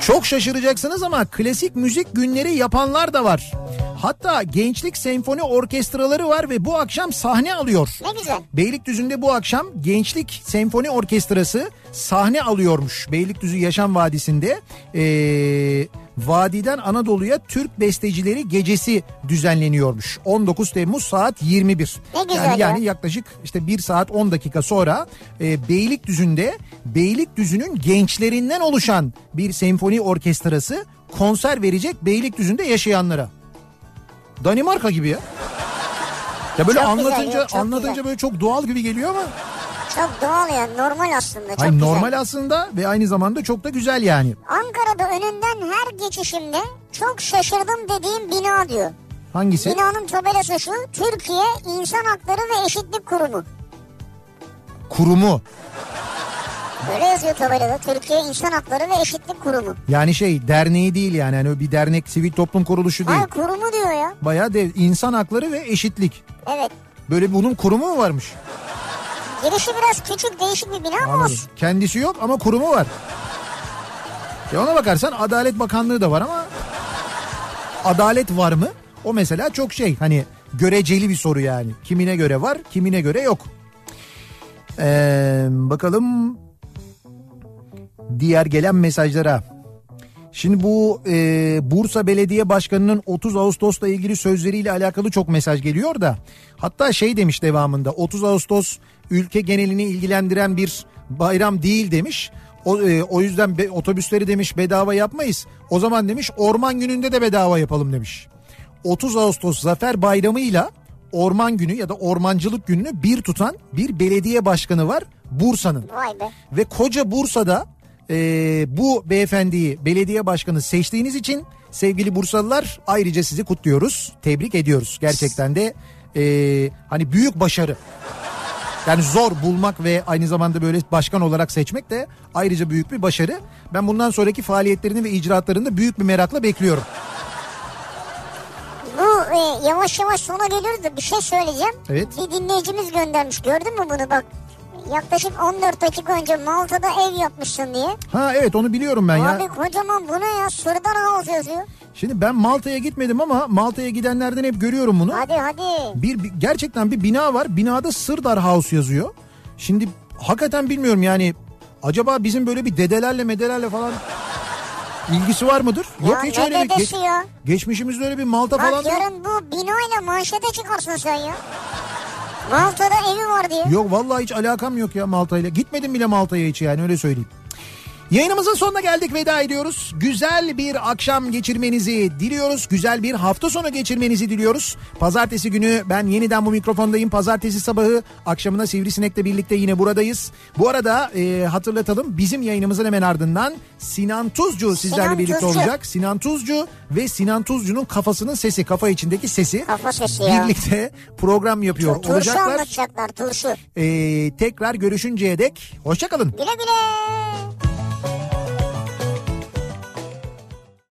Çok şaşıracaksınız ama klasik müzik günleri yapanlar da var. Hatta gençlik senfoni orkestraları var ve bu akşam sahne alıyor. Ne güzel. Beylikdüzü'nde bu akşam Gençlik Senfoni Orkestrası sahne alıyormuş. Beylikdüzü Yaşam Vadisi'nde. Ee, Vadiden Anadolu'ya Türk Bestecileri Gecesi düzenleniyormuş. 19 Temmuz saat 21. Ne güzel yani, ya. yani yaklaşık işte 1 saat 10 dakika sonra e, Beylikdüzü'nde Beylikdüzü'nün gençlerinden oluşan bir senfoni orkestrası konser verecek Beylikdüzü'nde yaşayanlara. Danimarka gibi ya. Ya böyle Çok güzel anlatınca çok anlatınca güzel. böyle çok doğal gibi geliyor ama Çok doğal yani normal aslında. Çok hayır, güzel. normal aslında ve aynı zamanda çok da güzel yani. Ankara'da önünden her geçişimde çok şaşırdım dediğim bina diyor. Hangisi? Binanın tabelası şu Türkiye İnsan Hakları ve Eşitlik Kurumu. Kurumu. Böyle yazıyor tabelada Türkiye İnsan Hakları ve Eşitlik Kurumu. Yani şey derneği değil yani. yani bir dernek sivil toplum kuruluşu değil. Hayır kurumu diyor ya. Bayağı dev insan hakları ve eşitlik. Evet. Böyle bunun kurumu mu varmış? Girişi biraz küçük değişik bir bina ama Anladım. olsun. Kendisi yok ama kurumu var. Ya ona bakarsan Adalet Bakanlığı da var ama adalet var mı? O mesela çok şey hani göreceli bir soru yani. Kimine göre var, kimine göre yok. Ee, bakalım diğer gelen mesajlara. Şimdi bu e, Bursa Belediye Başkanı'nın 30 Ağustos'la ilgili sözleriyle alakalı çok mesaj geliyor da. Hatta şey demiş devamında 30 Ağustos ülke genelini ilgilendiren bir bayram değil demiş. O, e, o yüzden be- otobüsleri demiş bedava yapmayız. O zaman demiş orman gününde de bedava yapalım demiş. 30 Ağustos Zafer Bayramı'yla Orman Günü ya da Ormancılık Günü'nü bir tutan bir belediye başkanı var Bursa'nın. Vay be. Ve koca Bursa'da e, bu beyefendiyi belediye başkanı seçtiğiniz için sevgili Bursalılar ayrıca sizi kutluyoruz. Tebrik ediyoruz. Gerçekten de e, hani büyük başarı. Yani zor bulmak ve aynı zamanda böyle başkan olarak seçmek de ayrıca büyük bir başarı. Ben bundan sonraki faaliyetlerini ve icraatlarını da büyük bir merakla bekliyorum. Bu e, yavaş yavaş sona geliyoruz da bir şey söyleyeceğim. Evet. Bir dinleyicimiz göndermiş gördün mü bunu bak. Yaklaşık 14 dakika önce Malta'da ev yapmışsın diye. Ha evet onu biliyorum ben ya. Abi kocaman bu ne ya Sırdar House yazıyor. Şimdi ben Malta'ya gitmedim ama Malta'ya gidenlerden hep görüyorum bunu. Hadi hadi. Bir, bir- gerçekten bir bina var. Binada Sırdar House yazıyor. Şimdi hakikaten bilmiyorum yani acaba bizim böyle bir dedelerle medelerle falan ilgisi var mıdır? Yok ya hiç ne öyle bir geç- ya? geçmişimizde öyle bir Malta falan Bak yok. yarın bu binoyla manşete çıkarsın sen ya. Malta'da evi var diye. Yok vallahi hiç alakam yok ya Malta'yla. Gitmedim bile Malta'ya hiç yani öyle söyleyeyim. Yayınımızın sonuna geldik veda ediyoruz. Güzel bir akşam geçirmenizi diliyoruz. Güzel bir hafta sonu geçirmenizi diliyoruz. Pazartesi günü ben yeniden bu mikrofondayım. Pazartesi sabahı akşamına Sivrisinek'le birlikte yine buradayız. Bu arada e, hatırlatalım bizim yayınımızın hemen ardından Sinan Tuzcu sizlerle Sinan birlikte Tuzcu. olacak. Sinan Tuzcu ve Sinan Tuzcu'nun kafasının sesi, kafa içindeki sesi Kafa sesi ya. birlikte program yapıyor Turşu olacaklar. anlatacaklar turşu. Ee, tekrar görüşünceye dek hoşçakalın. Güle güle.